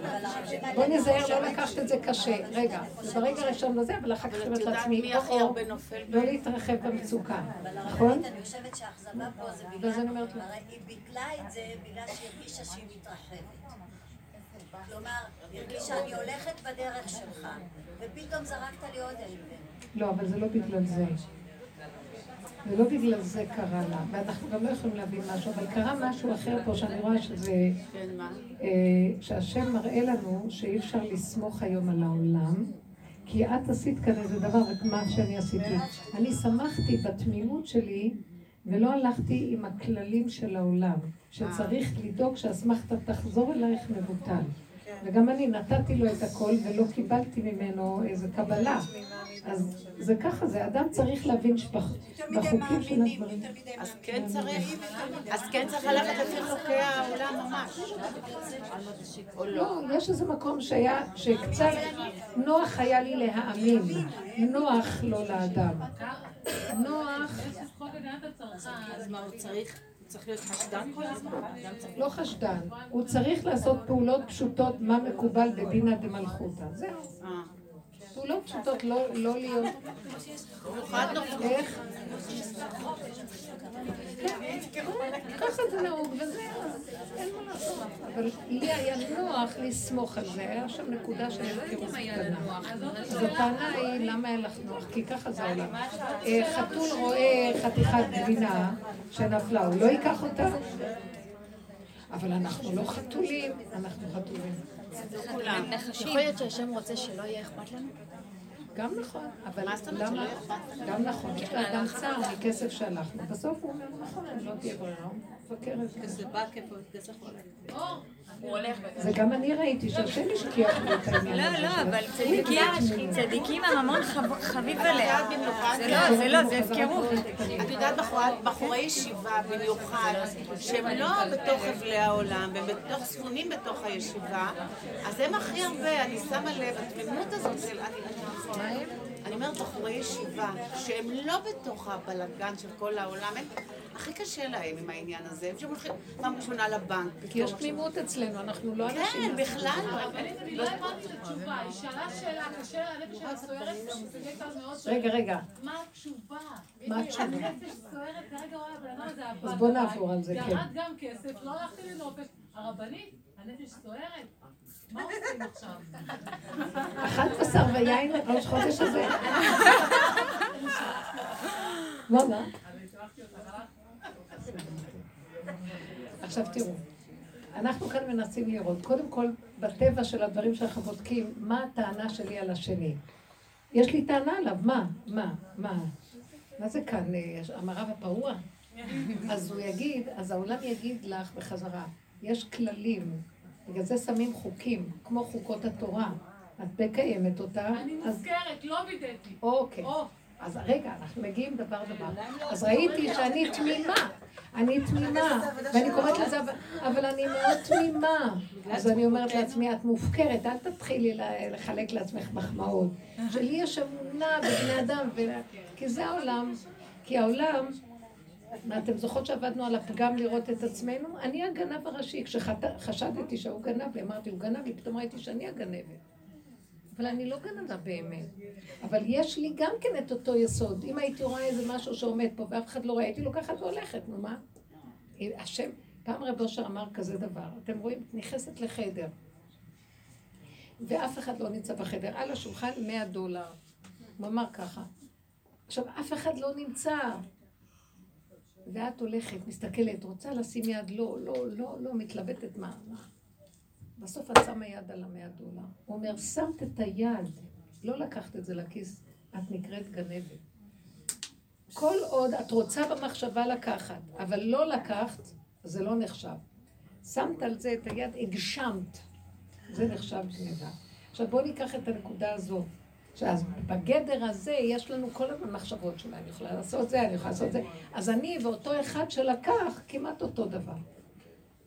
A: בוא נזהר, לא לקחת את זה קשה. רגע, ברגע הראשון לזה, אבל אחר כך אני אומרת לעצמי, או-או,
I: הרבה נופל
A: לא להתרחב במצוקה, נכון?
C: אני חושבת שהאכזבה פה זה בגלל, היא ביטלה את זה בגלל שהיא הרגישה שהיא מתרחבת. כלומר, היא הרגישה, אני הולכת בדרך שלך, ופתאום זרקת לי עוד אבן.
A: לא, אבל זה לא בגלל זה. זה לא בגלל זה קרה לה, ואנחנו גם לא יכולים להבין משהו, אבל קרה משהו אחר פה שאני רואה שזה,
I: כן, מה?
A: אה, שהשם מראה לנו שאי אפשר לסמוך היום על העולם, כי את עשית כאן איזה דבר, ומה שאני עשיתי. אני שמחתי בתמימות שלי, ולא הלכתי עם הכללים של העולם, שצריך לדאוג שהאסמכתה תחזור אלייך מבוטל. וגם אני נתתי לו את הכל ולא קיבלתי ממנו איזה קבלה. אז זה ככה, זה אדם צריך להבין שבחוקים של הדברים.
I: אז כן צריך, אז כן צריך ללכת לפי חוקי העולם ממש. או לא?
A: לא, יש איזה מקום שהיה, שקצת נוח היה לי להאמין. נוח לא לאדם. נוח,
I: אז מה הוא צריך? הוא צריך להיות חשדן כל הזמן? אדם צריך-
A: לא חשדן. הוא צריך לעשות פעולות פשוטות, מה מקובל בדינא דמלכותא. זהו. פעולות פשוטות, לא לא להיות... איך? ככה זה נהוג, וזה, אין מה לעשות. אבל לי היה נוח לסמוך על זה, היה שם נקודה של הפקרות קטנה. אז הטענה היא, למה היה לך נוח? כי ככה זה העולם. אה, חתול רואה חתיכת גבינה שנפלה, הוא לא ייקח אותה? אבל אנחנו לא חתולים, אנחנו חתולים.
J: יכול להיות שהשם רוצה שלא יהיה אכפת לנו?
A: גם נכון, אבל למה? גם נכון, יש לאדם צער מכסף שהלכנו. בסוף הוא אומר, נכון, לא תהיה ברירה, זה. גם אני ראיתי שהשם השקיע את העניין
J: לא,
A: הזה.
J: לא,
A: של-
J: אבל צדיקים, הממון חב- חביב עליה.
I: את במיוחד,
J: זה לא, זה לא, זה הפקרות.
I: את יודעת בחורי- ישיבה במיוחד, שהם לא בתוך חבלי העולם, והם בתוך ספונים בתוך הישיבה, אז הם הכי הרבה, אני שמה לב, התמימות הזאת של... אני- אומרת בחורי ישיבה, שהם לא בתוך הבלגן של כל העולם, הם הכי קשה להם עם העניין הזה, שהם הולכים פעם ראשונה לבנק,
A: כי יש תמימות אצלנו, אנחנו לא אנשים...
I: כן, בכלל. לא.
K: אני לא הבנתי את התשובה, היא שאלה שאלה, קשה לה, הנפש שלה סוערת, זה קל מאוד
A: רגע, רגע,
K: מה התשובה?
A: מה התשובה?
K: הנפש סוערת, כרגע רואה הבן אדם הזה
A: אז בוא נעבור על זה, כן.
K: ירד גם כסף, לא הלכתי לנופש, הרבנית, הנפש סוערת,
A: אכלת בשר ויין ראש חודש הזה? בואנה. עכשיו תראו, אנחנו כאן מנסים לראות, קודם כל, בטבע של הדברים שאנחנו בודקים, מה הטענה שלי על השני. יש לי טענה עליו, מה? מה? מה? מה זה כאן, אה, המראה הפרוע? אז הוא יגיד, אז העולם יגיד לך בחזרה, יש כללים, בגלל זה שמים חוקים, כמו חוקות התורה. את מקיימת אותה.
K: אני
A: אז-
K: מוזכרת, לא וידאתי.
A: אוקיי.
K: או.
A: אז רגע, אנחנו מגיעים דבר דבר. אז ראיתי שאני תמימה. אני תמימה, ואני קוראת לזה, אבל- אני מאוד תמימה. אז אני אומרת לעצמי, את מופקרת, אל תתחילי לחלק לעצמך מחמאות. שלי יש אמונה בבני אדם, כי זה העולם. כי העולם, מה, אתם זוכרות שעבדנו על הפגם לראות את עצמנו? אני הגנב הראשי. כשחשדתי שהוא גנב אמרתי, הוא גנב לי, פתאום ראיתי שאני הגנבת. אבל אני לא גנבה באמת. אבל יש לי גם כן את אותו יסוד. אם הייתי רואה איזה משהו שעומד פה ואף אחד לא רואה, הייתי לוקחת והולכת, נו מה? השם, פעם רב אושר אמר כזה דבר, אתם רואים, נכנסת לחדר, ואף אחד לא נמצא בחדר, על השולחן 100 דולר. הוא אמר ככה. עכשיו, אף אחד לא נמצא. ואת הולכת, מסתכלת, רוצה לשים יד, לא, לא, לא, לא, מתלבטת מה. בסוף את שמה יד על המאה דולר. הוא אומר, שמת את היד, לא לקחת את זה לכיס, את נקראת גנבת. כל עוד את רוצה במחשבה לקחת, אבל לא לקחת, זה לא נחשב. שמת על זה את היד, הגשמת. זה נחשב גניבה. עכשיו בואו ניקח את הנקודה הזו. שאז בגדר הזה יש לנו כל הזמן מחשבות שלה, אני יכולה לעשות זה, אני יכולה לעשות זה. אז אני ואותו אחד שלקח, כמעט אותו דבר.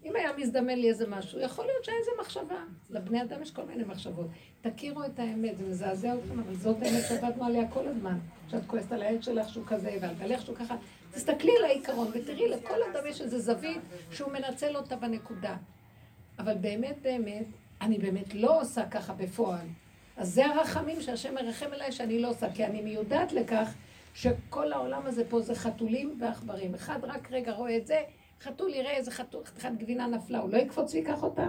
A: אם היה מזדמן לי איזה משהו, יכול להיות שהיה איזה מחשבה. לבני אדם יש כל מיני מחשבות. תכירו את האמת, זה מזעזע אתכם, אבל זאת האמת שעבדנו עליה כל הזמן. שאת כועסת על הילד שלך שהוא כזה, ועל בעלך שהוא ככה. תסתכלי על העיקרון ותראי, לכל אדם יש איזה זווית שהוא מנצל אותה בנקודה. אבל באמת, באמת, אני באמת לא עושה ככה בפועל. אז זה הרחמים שהשם מרחם אליי שאני לא עושה, כי אני מיודעת לכך שכל העולם הזה פה זה חתולים ועכברים. אחד רק רגע רואה את זה, חתול יראה איזה חתול, חתיכת גבינה נפלה, הוא לא יקפוץ ויקח אותה?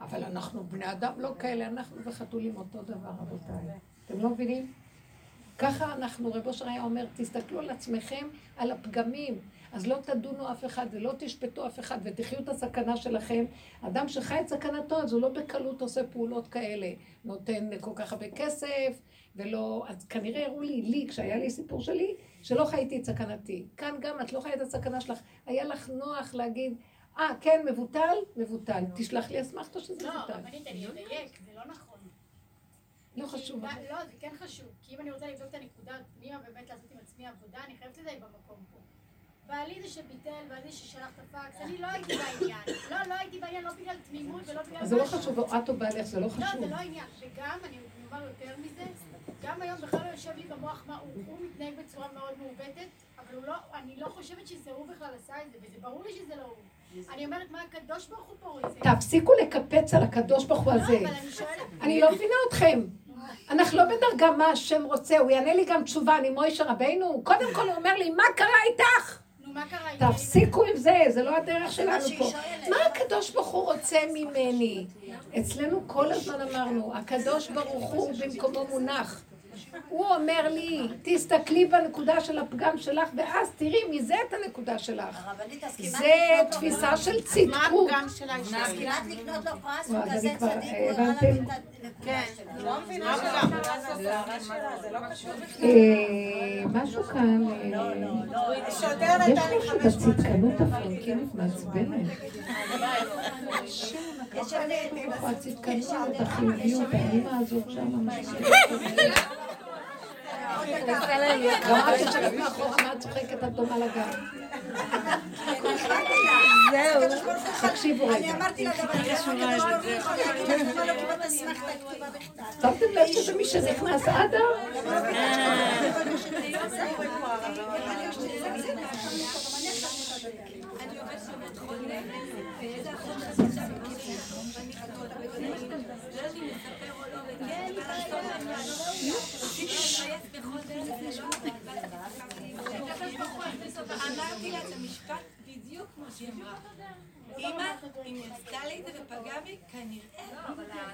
A: אבל אנחנו בני אדם לא כאלה, אנחנו וחתולים אותו דבר, רבותיי. אתם לא מבינים? ככה אנחנו, רב אושר אומר, תסתכלו על עצמכם, על הפגמים. אז לא תדונו אף אחד ולא תשפטו אף אחד ותחיו את הסכנה שלכם. אדם שחי את סכנתו, אז הוא לא בקלות עושה פעולות כאלה. נותן כל כך הרבה כסף, ולא... אז כנראה הראו לי, לי, כשהיה לי סיפור שלי, שלא חייתי את סכנתי. כאן גם את לא חיית את הסכנה שלך. היה לך נוח להגיד, אה, כן, מבוטל? מבוטל. תשלח לי אסמכתא שזה
H: לא,
A: מבוטל.
H: רבנית, אני אדייק, זה לא נכון.
A: לא חשוב.
H: לא, זה כן חשוב, כי אם אני רוצה לבדוק את הנקודה פנימה, באמת לעשות עם עצמי עבודה, אני חייבת לדייק במקום פה. בעלי זה שביטל, בעלי ששלח את הפקס, אני לא הייתי בעניין. לא, לא הייתי בעניין, לא בגלל תמימות ולא בגלל
A: אז זה לא
H: משהו.
A: חשוב, את או בעלך, זה לא
H: לא,
A: חשוב.
H: זה לא העניין. וגם, אני אומר יותר מזה, גם היום בכלל לא יושב לי במוח מה הוא, הוא מתנהג בצורה מאוד מעוותת, אבל לא, אני לא חושבת שזה הוא בכלל עשה את זה, וזה ברור לי שזה לא הוא. אני אומרת, מה הקדוש ברוך הוא פה רוצה?
A: תפסיקו לקפץ על הקדוש ברוך הוא הזה.
H: לא, אבל אני
A: לא מבינה אתכם. אנחנו לא בדרגה מה השם רוצה, הוא יענה לי גם תשובה, אני מוישה רבינו. קודם כל הוא אומר לי, מה קרה איתך?
H: מה?
A: תפסיקו עם זה, זה לא הדרך
H: מה
A: שלנו פה. מה הקדוש ברוך הוא רוצה ממני? אצלנו כל הזמן אמרנו, הקדוש ברוך הוא במקומו מונח. הוא אומר לי, תסתכלי בנקודה של הפגם שלך, ואז תראי מזה את הנקודה שלך. זה תפיסה. של צדקות.
C: אז כמעט לקנות לו פרס, הוא כזה צדיק, הוא הראה? לנו את
I: כן.
F: לא לא.
A: אה, משהו כאן, אה, יש משהו בצדקנות הפרנקינית מעצבנת.
C: יש הבדל.
A: איפה הצדקנות, החיוביות, האימא הזאת שם. גם
C: זהו. אני אמרתי לה דבר?
A: שמתם לב שזה מי שנכנס עדה?
D: אמרתי לה את המשפט בדיוק כמו שהיא אמרה. אמא, אם היא עשתה לי את זה ופגעה בי, כנראה.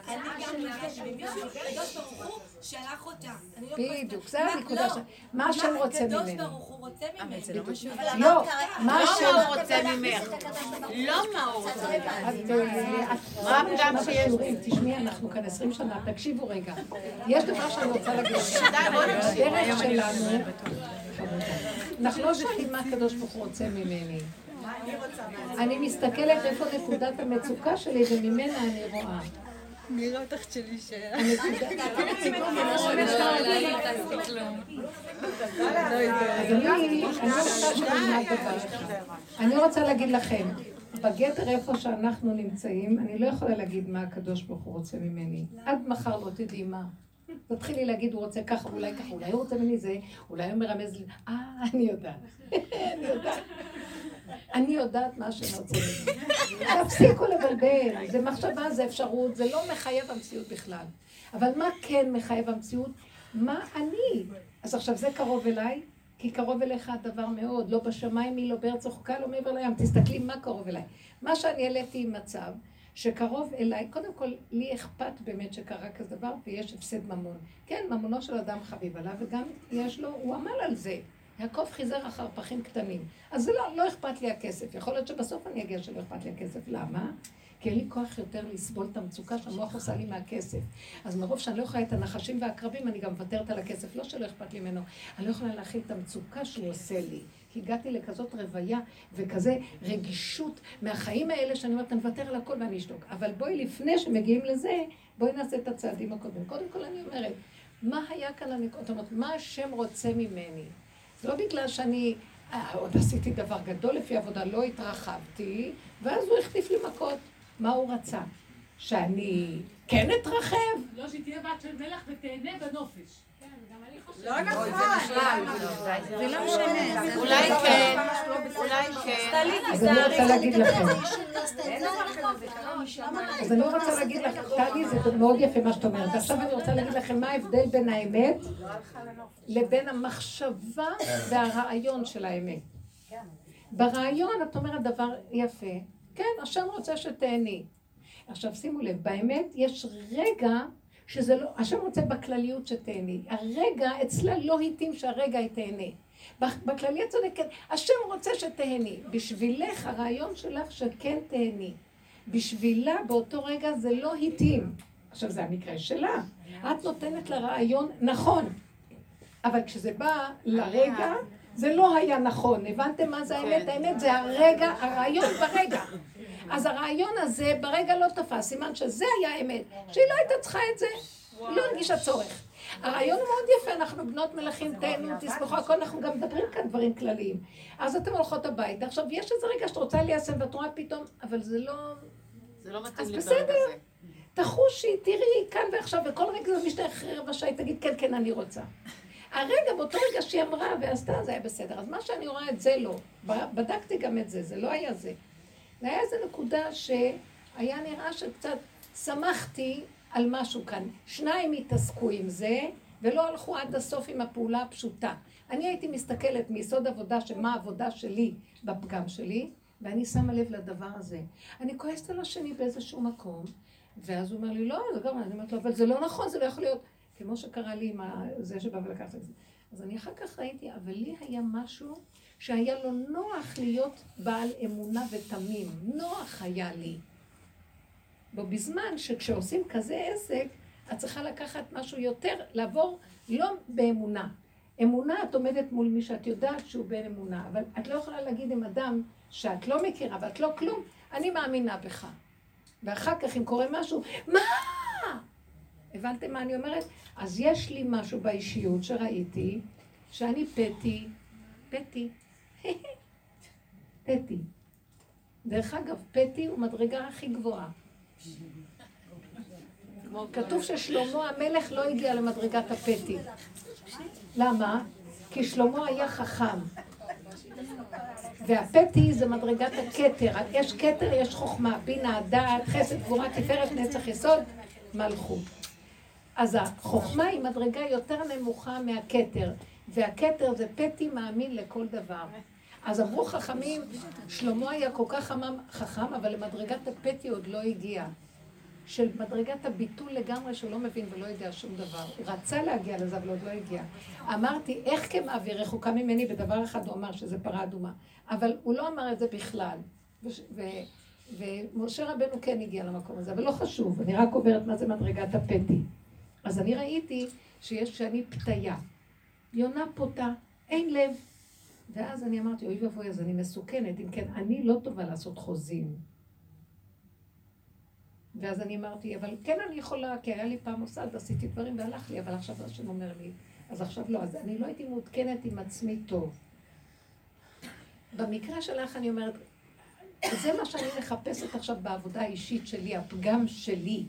D: אני גם נפגשת עם מישהו, הקדוש ברוך הוא שלח אותה. לא.
A: בדיוק, זה הנקודה ש... מה השם רוצה
D: הקדוש
A: ממנו?
D: ברוך הוא רוצה ממני.
A: לא, מה
I: לא
A: השם...
I: רוצה ממך. לא מה הוא רוצה ממך. מה הפגם שיש?
A: תשמעי, אנחנו כאן עשרים שנה, תקשיבו רגע. יש דבר שאני רוצה להגיד לכם. הדרך שלנו, אנחנו לא שואלים מה הקדוש ברוך הוא רוצה ממני. אני מסתכלת איפה נקודת המצוקה שלי וממנה אני רואה.
F: נראה אותך שלי ש...
A: אז אני אני רוצה שתלמד דבר אחד. אני רוצה להגיד לכם, בגדר איפה שאנחנו נמצאים, אני לא יכולה להגיד מה הקדוש ברוך הוא רוצה ממני. עד מחר לא תדעי מה. תתחילי להגיד, הוא רוצה ככה, אולי ככה, אולי הוא רוצה ממני זה, אולי הוא מרמז לי, אה, אני יודעת. <laughs> אני יודעת. אני יודעת מה שהם רוצים. תפסיקו לבלבל, זה מחשבה, זה אפשרות, זה לא מחייב המציאות בכלל. אבל מה כן מחייב המציאות? מה אני? אז עכשיו זה קרוב אליי, כי קרוב אליך הדבר מאוד, לא בשמיים היא, לא בארץ רחוקה, לא מעבר לים. תסתכלי מה קרוב אליי. מה שאני העליתי עם מצב, שקרוב אליי, קודם כל, לי אכפת באמת שקרה כזה דבר, ויש הפסד ממון. כן, ממונו של אדם חביב עליו, וגם יש לו, הוא עמל על זה. יעקב חיזר אחר פחים קטנים. אז זה לא, לא אכפת לי הכסף. יכול להיות שבסוף אני אגיע שלא אכפת לי הכסף. למה? כי אין לי כוח יותר לסבול את המצוקה שהמוח עושה לי מהכסף. אז מרוב שאני לא יכולה את הנחשים והעקרבים, אני גם מוותרת על הכסף. לא שלא אכפת לי ממנו, אני לא יכולה להכיל את המצוקה שהוא עושה לי. כי הגעתי לכזאת רוויה וכזה רגישות מהחיים האלה, שאני אומרת, אני מוותר על הכל ואני אשתוק. אבל בואי, לפני שמגיעים לזה, בואי נעשה את הצעדים הקודמים. קודם כל אני אומרת, מה היה כאן הנקודה? זאת אומרת, מה השם רוצה ממני? לא בגלל שאני אה, עוד עשיתי דבר גדול לפי עבודה, לא התרחבתי, ואז הוא החטיף לי מכות. מה הוא רצה? שאני כן אתרחב?
K: לא, שהיא תהיה בת של מלך ותהנה בנופש.
F: לא נכון.
J: זה לא משנה.
I: אולי כן, אולי כן.
A: אז אני רוצה להגיד לכם. אז אני רוצה להגיד לכם, טלי, זה מאוד יפה מה שאת אומרת. עכשיו אני רוצה להגיד לכם מה ההבדל בין האמת לבין המחשבה והרעיון של האמת. ברעיון את אומרת דבר יפה. כן, השם רוצה שתהני. עכשיו שימו לב, באמת יש רגע שזה לא, השם רוצה בכלליות שתהני. הרגע, אצלה לא התאים שהרגע היא תהנה. בכללי את צודקת, השם רוצה שתהני. בשבילך, הרעיון שלך שכן תהני. בשבילה באותו רגע זה לא התאים. עכשיו זה המקרה שלה. את נותנת לה רעיון נכון, אבל כשזה בא לרגע, זה לא היה נכון. הבנתם מה זה האמת? האמת זה הרגע, הרעיון ברגע. אז הרעיון הזה ברגע לא תפס, סימן שזה היה האמת. שהיא לא הייתה צריכה את זה, היא לא הרגישה צורך. הרעיון הוא מאוד יפה, אנחנו בנות מלכים, תהנו, תשמחו, הכל, אנחנו גם מדברים כאן דברים כלליים. אז אתן הולכות הביתה. עכשיו, יש איזה רגע שאת רוצה ליישם ואת רואה פתאום, אבל זה לא...
I: זה לא מתאים
A: אז
I: לי
A: בסדר.
I: ברגע הזה.
A: תחושי, תראי, כאן ועכשיו, וכל רגע זה אחרי רבע שעה, היא תגיד, כן, כן, אני רוצה. הרגע, באותו רגע שהיא אמרה ועשתה, זה היה בסדר. אז מה שאני רואה, את זה לא. בדקתי גם את זה, זה לא היה זה. זה היה איזו נקודה שהיה נראה שקצת שמחתי על משהו כאן. שניים התעסקו עם זה, ולא הלכו עד הסוף עם הפעולה הפשוטה. אני הייתי מסתכלת מיסוד עבודה, שמה העבודה שלי בפגם שלי, ואני שמה לב לדבר הזה. אני כועסת על השני באיזשהו מקום, ואז הוא אומר לי, לא, זה גם, אני אומרת לו, אבל זה לא נכון, זה לא יכול להיות. כמו שקרה לי עם זה שבא ולקח את זה. אז אני אחר כך ראיתי, אבל לי היה משהו שהיה לו נוח להיות בעל אמונה ותמים. נוח היה לי. בו בזמן שכשעושים כזה עסק, את צריכה לקחת משהו יותר, לעבור לא באמונה. אמונה, את עומדת מול מי שאת יודעת שהוא בן אמונה, אבל את לא יכולה להגיד עם אדם שאת לא מכירה ואת לא כלום, אני מאמינה בך. ואחר כך אם קורה משהו, מה? הבנתם מה אני אומרת? אז יש לי משהו באישיות שראיתי, שאני פטי, פטי, <laughs> פטי. דרך אגב, פטי הוא מדרגה הכי גבוהה. כתוב ששלמה המלך לא הגיע למדרגת הפטי. למה? כי שלמה היה חכם. והפטי זה מדרגת הכתר. יש כתר, יש חוכמה, בינה, דעת, חסד, גבורה, תפארת, נצח, יסוד, מלכות. אז החוכמה היא מדרגה יותר נמוכה מהכתר, והכתר זה פטי מאמין לכל דבר. אז אמרו חכמים, שלמה היה כל כך חמם, חכם, אבל למדרגת הפטי עוד לא הגיע. של מדרגת הביטול לגמרי, שהוא לא מבין ולא יודע שום דבר. הוא רצה להגיע לזה, אבל עוד לא הגיע. אמרתי, איך כמעביר רחוקה ממני? בדבר אחד הוא אמר שזה פרה אדומה. אבל הוא לא אמר את זה בכלל. ומשה רבנו כן הגיע למקום הזה, אבל לא חשוב, אני רק אומרת מה זה מדרגת הפטי. אז אני ראיתי שיש שאני פתיה. יונה פותה, אין לב. ואז אני אמרתי, אוי ואבוי, אז אני מסוכנת. אם כן, אני לא טובה לעשות חוזים. ואז אני אמרתי, אבל כן אני יכולה, כי היה לי פעם מוסד, עשיתי דברים והלך לי, אבל עכשיו השם אומר לי, אז עכשיו לא, אז אני לא הייתי מעודכנת עם עצמי טוב. במקרה שלך אני אומרת, זה מה שאני מחפשת עכשיו בעבודה האישית שלי, הפגם שלי.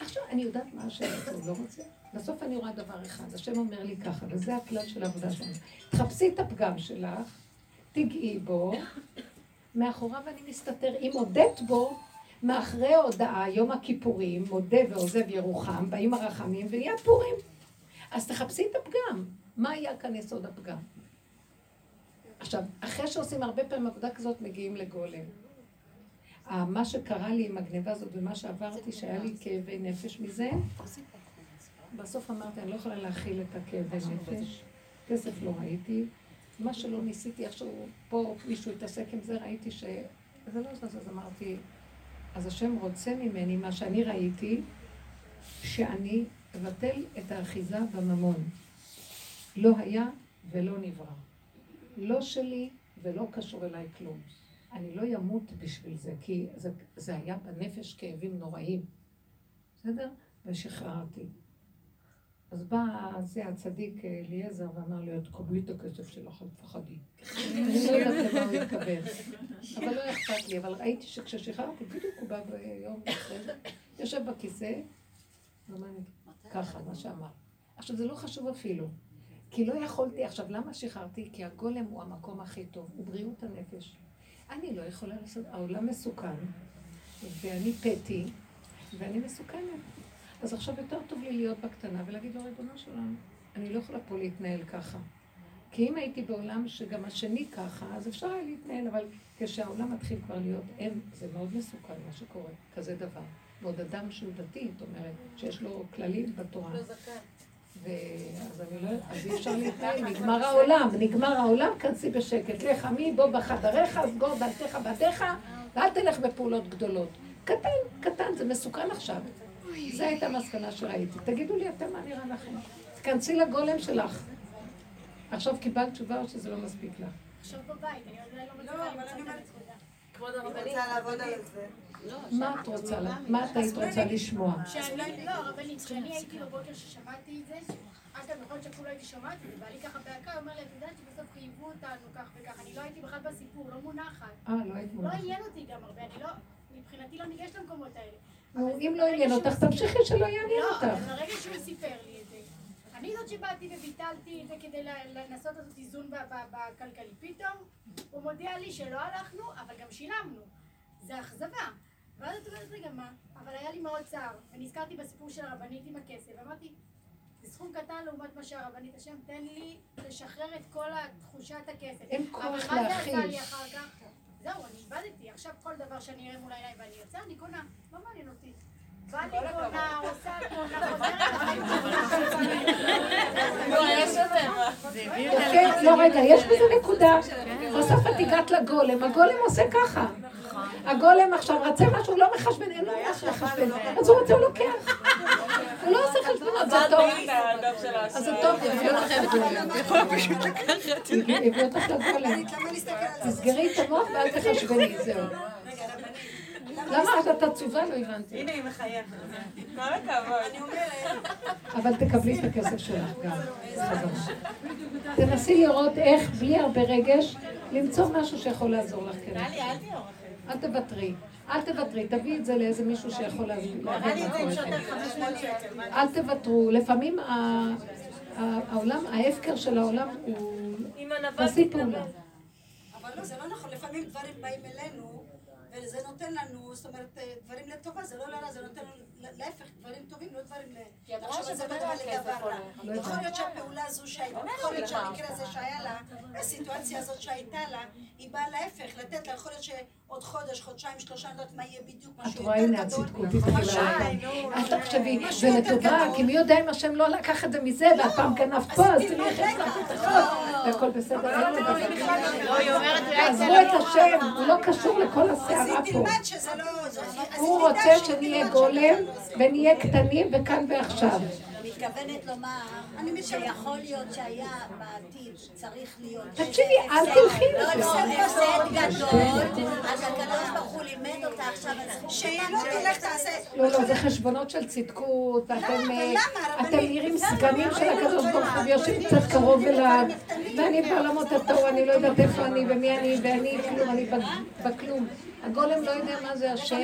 A: עכשיו, אני יודעת מה השם הוא לא רוצה. בסוף אני רואה דבר אחד, השם אומר לי ככה, וזה הכלל של העבודה שלנו. תחפשי את הפגם שלך, תגעי בו, מאחוריו אני מסתתר. אם הודית בו, מאחרי ההודעה, יום הכיפורים, מודה ועוזב ירוחם, באים הרחמים ויהיה פורים. אז תחפשי את הפגם. מה היה כאן יסוד הפגם? עכשיו, אחרי שעושים הרבה פעמים עבודה כזאת, מגיעים לגולם. אה, מה שקרה לי עם הגניבה הזאת ומה שעברתי, שהיה לי כאבי נפש מזה, בסוף אמרתי, אני לא יכולה להכיל את הכאבי נפש. כסף לא ראיתי. מה שלא ניסיתי, איכשהו פה מישהו התעסק עם זה, ראיתי שזה לא זז, אז אמרתי, אז השם רוצה ממני, מה שאני ראיתי, שאני אבטל את האחיזה בממון. לא היה ולא נברא. לא שלי ולא קשור אליי כלום. אני לא אמות בשביל זה, כי זה, זה היה בנפש כאבים נוראים. בסדר? ושחררתי. אז בא זה הצדיק אליעזר ואמר לי, את קבלי את הכסף שלך, אל תפחדי. אני לא יודעת למה הוא התכוון, אבל לא אכפת לי. אבל ראיתי שכששחררתי, בדיוק הוא בא ביום אחרי יושב בכיסא, ואומר לי, ככה, מה שאמר. עכשיו, זה לא חשוב אפילו. כי לא יכולתי, עכשיו, למה שחררתי? כי הגולם הוא המקום הכי טוב, הוא בריאות הנפש. אני לא יכולה לעשות, העולם מסוכן, ואני פטי, ואני מסוכנת. אז עכשיו יותר טוב לי להיות בקטנה ולהגיד לו, ריבונו שלנו, אני לא יכולה פה להתנהל ככה. כי אם הייתי בעולם שגם השני ככה, אז אפשר היה להתנהל, אבל כשהעולם מתחיל כבר להיות אם, זה מאוד מסוכן מה שקורה, כזה דבר. ועוד אדם שהוא דתי, זאת אומרת, שיש לו כללים בתורה. ואז אני לא, אז אי אפשר להתנהל, נגמר העולם, נגמר העולם, כנסי בשקט. לך עמי, בוא בחדריך, סגור דלתך בעדיך, ואל תלך בפעולות גדולות. קטן, קטן, זה מסוכן עכשיו. זו הייתה המסקנה שראיתי. תגידו לי אתם מה נראה לכם. תכנסי לגולם שלך. עכשיו קיבלת תשובה או שזה לא מספיק לך?
H: עכשיו בבית, אני עדיין לא מצליחה
F: לעבוד על זה.
A: מה את רוצה, מה את היית רוצה לשמוע?
H: שאני, לא, הרבנית, כשאני הייתי בבוקר ששמעתי את זה, אגב, יכול להיות שאפילו לא הייתי שומעת את זה, בעלי ככה בהקה, הוא אומר לי, את יודעת שבסוף חייבו אותנו כך וכך, אני לא הייתי בכלל בסיפור, לא מונחת.
A: אה, לא היית
H: לא
A: מונחת.
H: עניין אותי גם הרבה, אני לא, מבחינתי לא ניגש למקומות האלה.
A: נו, אם לא עניין אותך, תמשיכי שלא יעניין
H: לא,
A: אותך.
H: ברגע שהוא סיפר לי את זה, אני זאת שבאתי וביטלתי את זה כדי לנסות לעשות איזון בכלכלי. פתאום הוא מודיע לי שלא הלכנו, אבל גם שילמנו. זה אכזבה. ואז את אומרת, רגע, מה? אבל היה לי מאוד צער. ונזכרתי בסיפור של הרבנית עם הכסף, ואמרתי, זה סכום קטן לעומת מה שהרבנית השם, תן לי לשחרר את כל תחושת הכסף.
A: אין כוח
H: אבל מה זה עשה לי
A: להכיל.
H: אחר כך? זהו, אני איבדתי. עכשיו כל דבר שאני אראה מול העיניים ואני יוצא, אני קונה. לא מעניין אותי. בא לי קונה, עושה קונה, חוזרת
A: יפה, לא רגע, יש בזה נקודה. בסוף את הגעת לגולם, הגולם עושה ככה. הגולם עכשיו רצה משהו, לא מחשבן, אין לו איך לחשבן. אז הוא רוצה, הוא לוקח. הוא לא עושה חשבונות, זה טוב. אז זה טוב, הביא אותך לגולם. הביא אותך לגולם. תסגרי את המוח ואל תחשבני, זהו. למה את עצובה? לא הבנתי.
F: הנה היא מחייכת.
B: כל הכבוד.
F: אני אומרת...
A: אבל תקבלי את הכסף שלך גם. תנסי לראות איך, בלי הרבה רגש, למצוא משהו שיכול לעזור לך. כן.
B: טלי, אל תהיה עורכת.
A: אל תוותרי. אל תוותרי, תביאי את זה לאיזה מישהו שיכול להביא
B: נראה לי
A: מה
B: זה עם
A: קורה
B: שוטר
A: כאן.
B: 500 שקל. מה
A: אל תוותרו. לפעמים העולם, ההפקר של העולם הוא... תעשי. פעולה.
F: אבל לא, זה לא נכון. לפעמים דברים באים אלינו,
C: שזה נותן לנו, זאת אומרת, אה, דברים לטובה, זה לא לרע, זה נותן לנו, להפך, דברים טובים, לא דברים ל...
J: היא אמרה
C: זה
J: שזה לא הכסף
C: לדבר.
A: לא
C: יכול. להיות שהפעולה הזו שהייתה, יכול להיות שהמקרה הזה שהיה לה, הסיטואציה הזאת שהייתה לה, היא באה להפך, לתת לה, יכול להיות שעוד חודש, חודשיים, שלושה, אני לא יודעת מה יהיה בדיוק,
A: את
C: משהו
A: רואה,
C: יותר
A: הנה
C: גדול.
A: הצדקות התחילה
C: משהו-
A: לגמרי. אל תחשבי, זה לטובה. כי מי יודע אם השם לא לקח את זה מזה, והפעם גנבת פה, אז תראי איך את הכל, והכל בסדר. דבר.
I: לא, היא
A: את השם, הוא לא קשור לכל
C: אז
A: הסערה
C: היא
A: פה.
C: תלמד שזה לא... זה- אז
A: הוא
C: היא
A: רוצה שנהיה גולם
C: לא
A: ונהיה קטנים וכאן ועכשיו.
C: מתכוונת לומר, שיכול להיות שהיה בעתיד צריך להיות...
A: תקשיבי, אל תלכי
C: לא,
A: לזה.
C: לא, הפסד גדול, אז הקדוש ברוך הוא לימד אותה עכשיו, אז שהיא לא תלך תעשה...
A: לא, לא, זה חשבונות של צדקות, ואתם אה, נראים סגנים של הקדוש ברוך הוא ויושבים קצת קרוב אליו, ואני בעולמות התוהו, אני לא יודעת איפה אני ומי אני, ואני כלום, אני בכלום. הגולם לא יודע מה זה השם,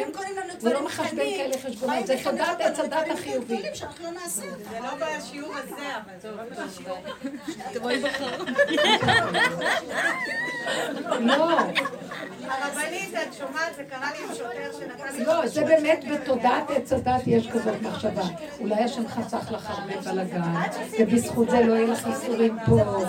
A: הוא לא מחשבן כאלה חשבונות, זה תודעת עץ הדת החיובי.
C: לא זה.
B: לא בשיעור הזה, אבל זה לא בשיעור.
A: לא,
B: הרבנית, את שומעת, זה קרה לי עם שוטר שנתן לי...
A: לא, זה באמת בתודעת עץ הדת יש כזאת מחשבה. אולי השם חסך לך הרבה בלאגן, ובזכות זה לא יהיה לך איסורים פה.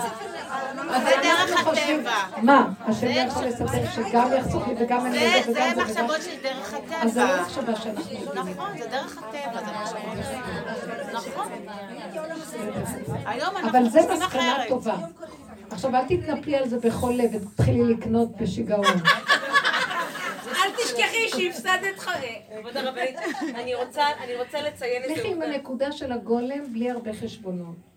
I: זה דרך הטבע.
A: מה? השם יכול לספר שגם יחסוך לי וגם אני
I: זה- זה
A: זה.
I: מחשבות של דרך
A: אז זה לא
I: הטבע.
A: מחשבה שאנחנו...
I: נכון, זה דרך הטבע, זה מחשבות. נכון. היום אנחנו
A: אבל זה מסקנה. טובה. עכשיו אל תתנפלי על זה בכל לב ותתחילי לקנות בשיגעון.
E: אל תשכחי שהפסדת חיי. כבוד הרבנית, אני רוצה אני רוצה לציין איזה
A: לכי עם. הנקודה של הגולם בלי הרבה חשבונות.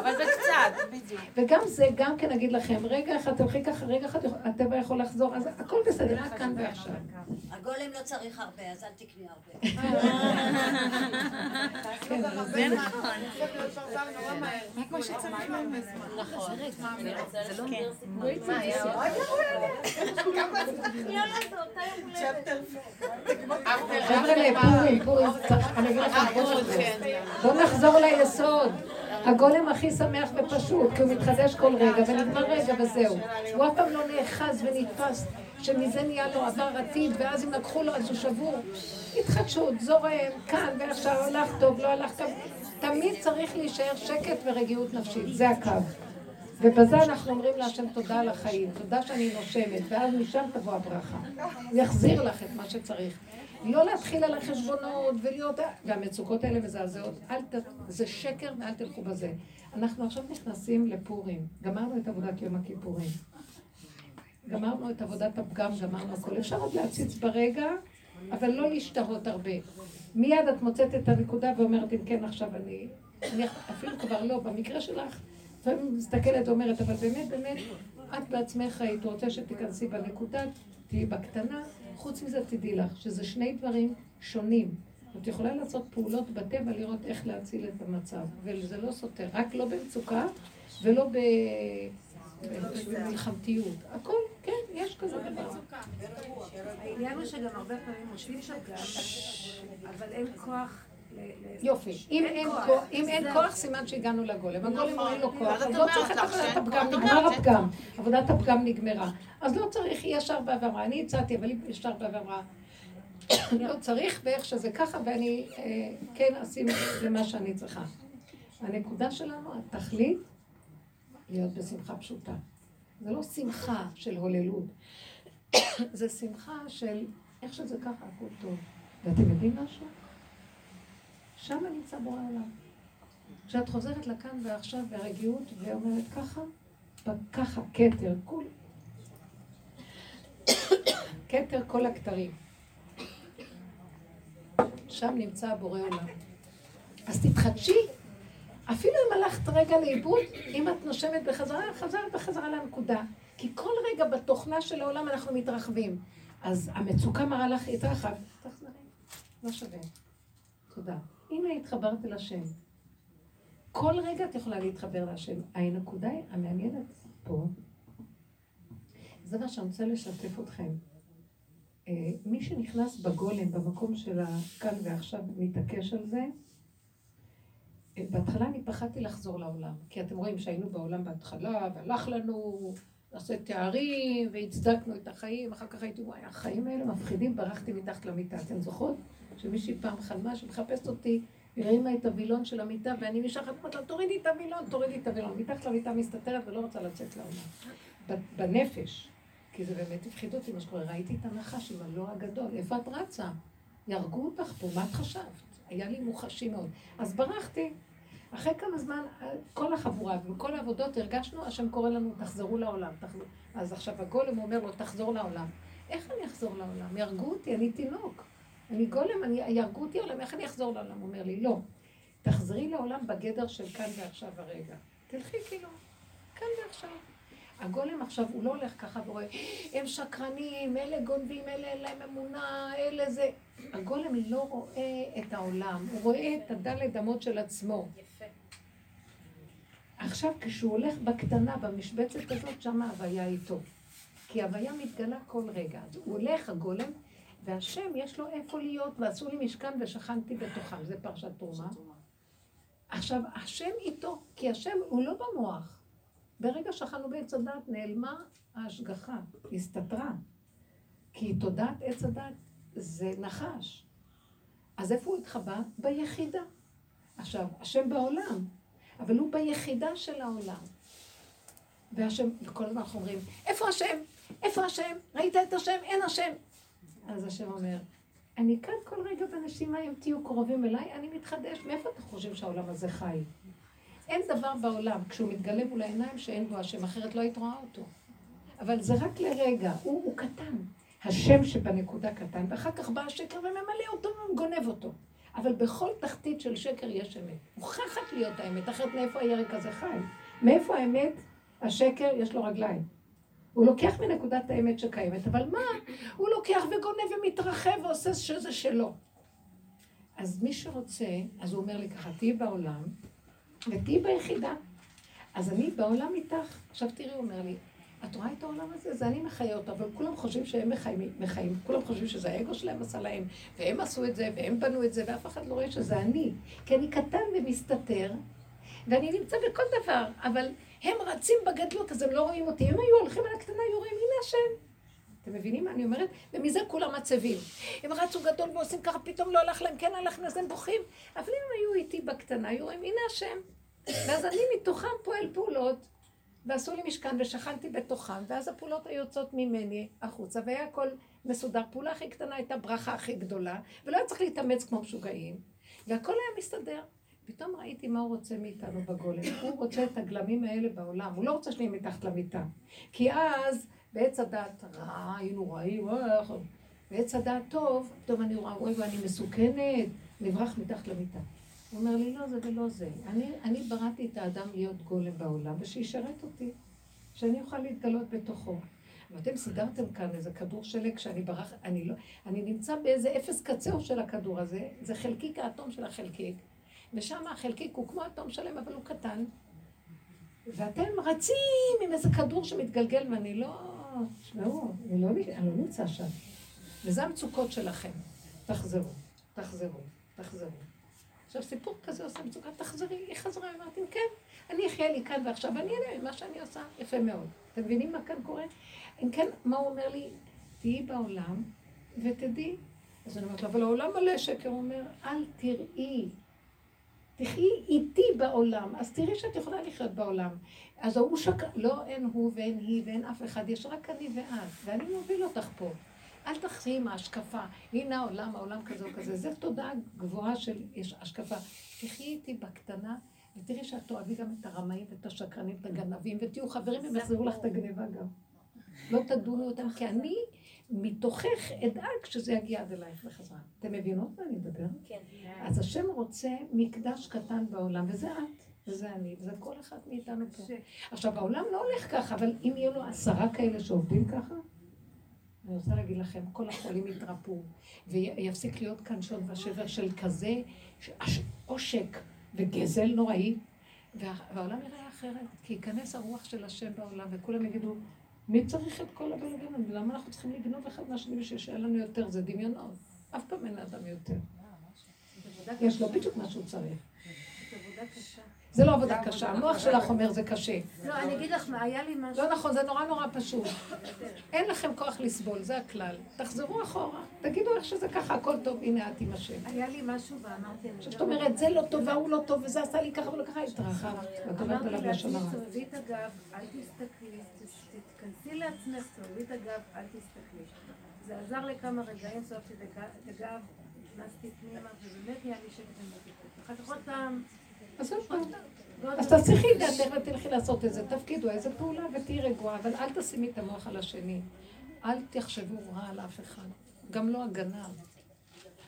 I: אבל בקצת, בדיוק.
A: וגם זה, גם כן אגיד לכם, רגע אחד תלכי ככה, רגע אחד הטבע יכול לחזור, אז הכל בסדר, רק כאן ועכשיו.
C: הגולם לא צריך הרבה, אז אל תקני הרבה. <laughs>
A: כן, זה נכון.
J: כמו שצריך. נכון. זה לא?
A: חבר'ה, פורים, פורים. בואו נחזור ליסוד. הגולם הכי שמח ופשוט, כי הוא מתחדש כל רגע, ונגמר רגע וזהו. הוא אף פעם לא נאחז ונתפס, שמזה נהיה לו עבר עתיד, ואז אם לקחו לו אז הוא שבור. התחדשות, זורם, כאן ועכשיו, הלך טוב, לא הלך טוב. תמיד צריך להישאר שקט ורגיעות נפשית, זה הקו. ובזה אנחנו אומרים להשם תודה על החיים, תודה שאני נושמת, ואז משם תבוא הברכה. יחזיר לך את מה שצריך. לא להתחיל על החשבונות ולהיות... והמצוקות האלה מזעזעות. ת... זה שקר ואל תלכו בזה. אנחנו עכשיו נכנסים לפורים. גמרנו את עבודת יום הכיפורים. גמרנו את עבודת הפגם, גמרנו הכל. אפשר עוד להציץ ברגע, אבל לא להשתהות הרבה. מיד את מוצאת את הנקודה ואומרת, אם כן, עכשיו אני... אני אפילו כבר לא, במקרה שלך, לפעמים מסתכלת ואומרת, אבל באמת, באמת, את בעצמך היית רוצה שתיכנסי בנקודה, תהיי בקטנה, חוץ מזה תדעי לך שזה שני דברים שונים. את יכולה לעשות פעולות בטבע, לראות איך להציל את המצב, וזה לא סותר, רק לא במצוקה ולא ב... במלחמתיות. הכל, כן, יש כזה דבר.
G: העניין הוא שגם הרבה פעמים עושים שם גם, אבל אין כוח.
A: יופי. אם אין כוח, אם אין
G: זהו.
A: כוח, סימן שהגענו לגולם. הגולם
I: נכון.
A: אין לו כוח,
I: ואז
A: אז לא צריך את עבודת הפגם,
I: כוח.
A: נגמר הפגם. עבודת הפגם נגמרה. אז לא צריך, היא ישר באה ואמרה, אני הצעתי, אבל היא ישר באה ואמרה, לא צריך, ואיך שזה ככה, ואני אה, כן אשים למה שאני צריכה. הנקודה שלנו, התכלית, להיות בשמחה פשוטה. זה לא שמחה של הוללות, <coughs> זה שמחה של איך שזה ככה, הכל טוב. ואתם יודעים משהו? שם נמצא בורא עולם. כשאת חוזרת לכאן ועכשיו ברגיעות ואומרת ככה, ככה כתר, כול. כתר כל הכתרים. שם נמצא הבורא עולם. אז תתחדשי. אפילו אם הלכת רגע לאיבוד, אם את נושמת בחזרה, חזרת בחזרה לנקודה. כי כל רגע בתוכנה של העולם אנחנו מתרחבים. אז המצוקה מראה לך התרחב, תחזרי. לא שווה. תודה. הנה התחברת אל השם. כל רגע את יכולה להתחבר להשם. הנקודה המעניינת פה, זה מה שאני רוצה לשתף אתכם. אה, מי שנכנס בגולם, במקום של הכאן ועכשיו, מתעקש על זה, אה, בהתחלה אני פחדתי לחזור לעולם. כי אתם רואים שהיינו בעולם בהתחלה, והלך לנו, נעשה תארים, והצדקנו את החיים, אחר כך הייתי, וואי, החיים האלה מפחידים, ברחתי מתחת למיטה. אתן זוכרות? שמישהי פעם חלמה שמחפשת אותי, הרימה את הווילון של המיטה, ואני נשארת, אמרת לה, תורידי את הווילון, תורידי את הווילון. מתחת למיטה מסתתרת ולא רוצה לצאת לעולם. בנפש. כי זה באמת הפחיד אותי מה שקורה. ראיתי את הנחש עם הלא הגדול. איפה את רצה? יהרגו אותך פה, מה את חשבת? היה לי מוחשי מאוד. אז ברחתי. אחרי כמה זמן, כל החבורה וכל העבודות הרגשנו, השם קורא לנו, תחזרו לעולם. תחזור. אז עכשיו הגולם אומר לו, תחזור לעולם. איך אני אחזור לעולם? יהרגו אותי, אני תינוק. אני גולם, אני, יהרגו אותי לעולם, איך אני אחזור לעולם? הוא אומר לי, לא. תחזרי לעולם בגדר של כאן ועכשיו הרגע. תלכי כאילו, כאן ועכשיו. הגולם עכשיו, הוא לא הולך ככה ורואה, הם שקרנים, אלה גונבים, אלה אין להם אמונה, אלה זה... הגולם לא רואה את העולם, הוא רואה את הדלת אמות של עצמו.
J: יפה.
A: עכשיו, כשהוא הולך בקטנה, במשבצת הזאת, שם ההוויה איתו. כי ההוויה מתגלה כל רגע. אז הוא הולך, הגולם, והשם יש לו איפה להיות, ועשו לי משכן ושכנתי בתוכם. זה פרשת תרומה. עכשיו, השם איתו, כי השם הוא לא במוח. ברגע שאכלנו בעץ הדת, נעלמה ההשגחה, הסתתרה. כי תודעת עץ הדת זה נחש. אז איפה הוא התחבא? ביחידה. עכשיו, השם בעולם, אבל הוא ביחידה של העולם. והשם, וכל הזמן אנחנו אומרים, איפה השם? איפה השם? ראית את השם? אין השם. אז השם אומר, אני כאן כל רגע בנשימה, אם תהיו קרובים אליי, אני מתחדש. מאיפה אתם חושבים שהעולם הזה חי? אין דבר בעולם, כשהוא מתגלה מול העיניים, שאין בו השם, אחרת לא היית רואה אותו. אבל זה רק לרגע, הוא, הוא קטן. השם שבנקודה קטן, ואחר כך בא השקר וממלא אותו וגונב אותו. אבל בכל תחתית של שקר יש אמת. מוכרחת להיות האמת, אחרת מאיפה הירק הזה חי? מאיפה האמת? השקר יש לו רגליים. הוא לוקח מנקודת האמת שקיימת, אבל מה? הוא לוקח וגונב ומתרחב ועושה שזה שלו. אז מי שרוצה, אז הוא אומר לי ככה, תהיי בעולם, ותהיי ביחידה. אז אני בעולם איתך. עכשיו תראי, הוא אומר לי, את רואה את העולם הזה? זה אני מחיה אותו, אבל כולם חושבים שהם מחיים, מחיים. כולם חושבים שזה האגו שלהם עשה להם, והם עשו את זה, והם בנו את זה, ואף אחד לא רואה שזה אני. כי אני קטן ומסתתר, ואני נמצא בכל דבר, אבל הם רצים בגדלות, אז הם לא רואים אותי. הם היו הולכים על הקטנה, היו רואים, הנה השם. אתם מבינים מה אני אומרת? ומזה כולם עצבים. הם רצו גדול ועושים ככה, פתאום לא הלך להם, כן הלך אז הם בוכים. אבל אם הם היו איתי בקטנה, היו רואים, הנה השם. ואז אני מתוכם פועל פעולות, ועשו לי משכן ושכנתי בתוכם, ואז הפעולות היו יוצאות ממני החוצה, והיה הכל מסודר. פעולה הכי קטנה הייתה ברכה הכי גדולה, ולא היה צריך להתאמץ כמו משוגעים, והכל היה מסתדר. פתאום ראיתי מה הוא רוצה מאיתנו בגולם. הוא רוצה את הגלמים האלה בעולם, הוא לא רוצה שנהיה מתחת למיטה. כי אז, בעץ הדעת רע, היינו רעים, בעץ הדעת טוב, פתאום אני רואה, אוי, ואני מסוכנת, נברח מתחת למיטה. הוא אומר לי, לא זה ולא זה. אני, אני בראתי את האדם להיות גולם בעולם, ושישרת אותי, שאני אוכל להתגלות בתוכו. ואתם סידרתם כאן איזה כדור שלג שאני ברח, אני לא, אני נמצא באיזה אפס קצהו של הכדור הזה, זה חלקיק האטום של החלקיק, ושם החלקיק הוא כמו אטום שלם, אבל הוא קטן. ואתם רצים עם איזה כדור שמתגלגל, ואני לא, תשמעו, אני לא, אני לא נמצא שם. וזה המצוקות שלכם. תחזרו, תחזרו, תחזרו. עכשיו, סיפור כזה עושה מצוקה, תחזרי, היא חזרה, אמרתי, כן, אני אחיה לי כאן ועכשיו, ואני אענה ממה שאני עושה, יפה מאוד. אתם מבינים מה כאן קורה? אם כן, מה הוא אומר לי? תהיי בעולם ותדעי. אז אני אומרת לו, אבל העולם מלא שקר, הוא אומר, אל תראי. תחי איתי בעולם, אז תראי שאת יכולה לחיות בעולם. אז ההוא שקר, לא אין הוא ואין היא ואין אף אחד, יש רק אני ואת, ואני מוביל אותך פה. אל תחזרי עם ההשקפה, הנה העולם, העולם כזה או כזה. זו תודעה גבוהה של השקפה. תחי איתי בקטנה, ותראי שאת תאהבי גם את הרמאים ואת השקרנים, את הגנבים, ותהיו חברים והם יחזרו לך את הגניבה גם. לא תדונו אותם, כי אני מתוכך אדאג שזה יגיע עד אלייך בחזרה. אתם מבינות מה אני מדבר?
J: כן.
A: אז השם רוצה מקדש קטן בעולם, וזה את, וזה אני, וזה כל אחד מאיתנו פה. עכשיו, העולם לא הולך ככה, אבל אם יהיו לו עשרה כאלה שעובדים ככה, אני רוצה להגיד לכם, כל החולים יתרפאו, ויפסיק להיות כאן שוד ושבר של כזה עושק וגזל נוראי, והעולם יראה אחרת, כי ייכנס הרוח של השם בעולם, וכולם יגידו, מי צריך את כל הבלגן? למה אנחנו צריכים לגנוב אחד מהשני בשביל שאין לנו יותר? זה דמיונות. אף פעם אין לאדם יותר. יש לו בדיוק מה שהוא צריך.
G: זאת עבודה קשה.
A: זה לא עבודה קשה, המוח שלך אומר זה קשה.
G: לא, אני אגיד לך מה, היה לי משהו...
A: לא נכון, זה נורא נורא פשוט. אין לכם כוח לסבול, זה הכלל. תחזרו אחורה, תגידו איך שזה ככה, הכל טוב, הנה את עם השם.
G: היה לי משהו ואמרתי...
A: זאת אומרת, זה לא טוב והוא לא טוב, וזה עשה לי ככה ולא ככה, התרחבת. ואת אומרת עליו לשון הרע.
G: תסובבי את הגב, אל תסתכלי, תס- תתכנסי לעצמך, תסובבי את הגב, אל תסתכלי. זה עזר לכמה רגעים, סובבתי את הגב- את נכנסתי פנימה, ובאמת נהיה לי שקט ומתיקות. אחר כך עוד פעם...
A: אז.
G: ועוד
A: אז. תצליחי לדעתך ותלכי לעשות איזה תפקיד או איזה פעולה ותהיי רגועה, אבל אל תשימי את המוח על השני. אל תחשבו רע על אף אחד. גם לא הגנב.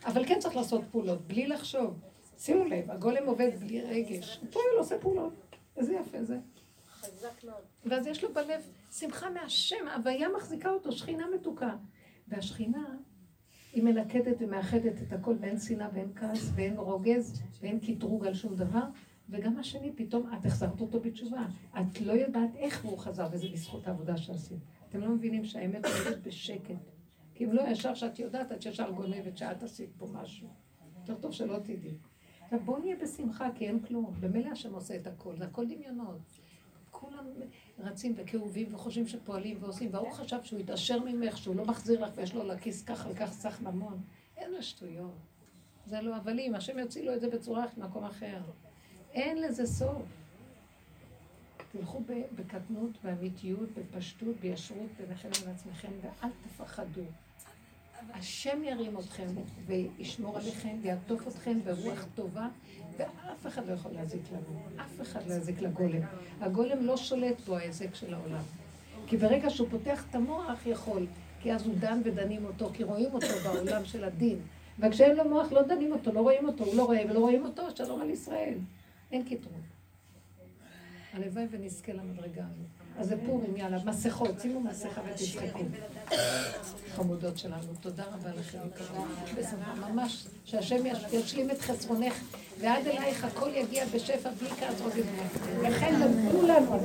A: אבל כן צריך לעשות פעולות, בלי לחשוב. שימו לב, הגולם עובד בלי רגש. הוא פועל, עושה פעולות. איזה יפה זה.
E: חזק מאוד.
A: ואז יש לו בלב שמחה מהשם, ההוויה מחזיקה אותו, שכינה מתוקה. והשכינה, היא מלכדת ומאחדת את הכל, ואין שנאה ואין כעס ואין רוגז ואין קטרוג על שום דבר. וגם השני, פתאום את החזרת אותו בתשובה. את לא יודעת איך הוא חזר, וזה בזכות העבודה שעשית. אתם לא מבינים שהאמת עומדת בשקט. כי אם לא ישר שאת יודעת, את ישר גונבת שאת עשית פה משהו. יותר טוב שלא תדעי. עכשיו בואו נהיה בשמחה, כי אין כלום. במילא השם עושה את הכל, זה הכל דמיונות. כולם רצים וכאובים וחושבים שפועלים ועושים, והוא חשב שהוא יתעשר ממך, שהוא לא מחזיר לך ויש לו לכיס ככה וכך סך ממון. איזה שטויות. זה לא, אבל אם השם יוציא לו את זה בצורה אחרת ממקום אחר. אין לזה סוף. תלכו בקטנות, באמיתיות, בפשטות, בישרות ביניכם לבין עצמכם, ואל תפחדו. השם ירים אתכם וישמור עליכם ויעטוף אתכם ברוח טובה, ואף אחד לא יכול להזיק לנו. אף אחד לא יזיק לגולם. הגולם לא שולט בו ההיזק של העולם. כי ברגע שהוא פותח את המוח יכול, כי אז הוא דן ודנים אותו, כי רואים אותו בעולם של הדין. וכשאין לו מוח לא דנים אותו, לא רואים אותו, הוא לא רואה ולא רואים אותו, שלום על ישראל. אין קיטרון. הלוואי ונזכה למדרגה הזאת. אז זה פורים, יאללה, מסכות, שימו מסכה ותצחקו. חמודות שלנו, תודה רבה לכם. ממש, שהשם יש- ישלים את חסרונך, ועד אלייך הכל יגיע בשפע בלי כעס עודד. וכן כולנו.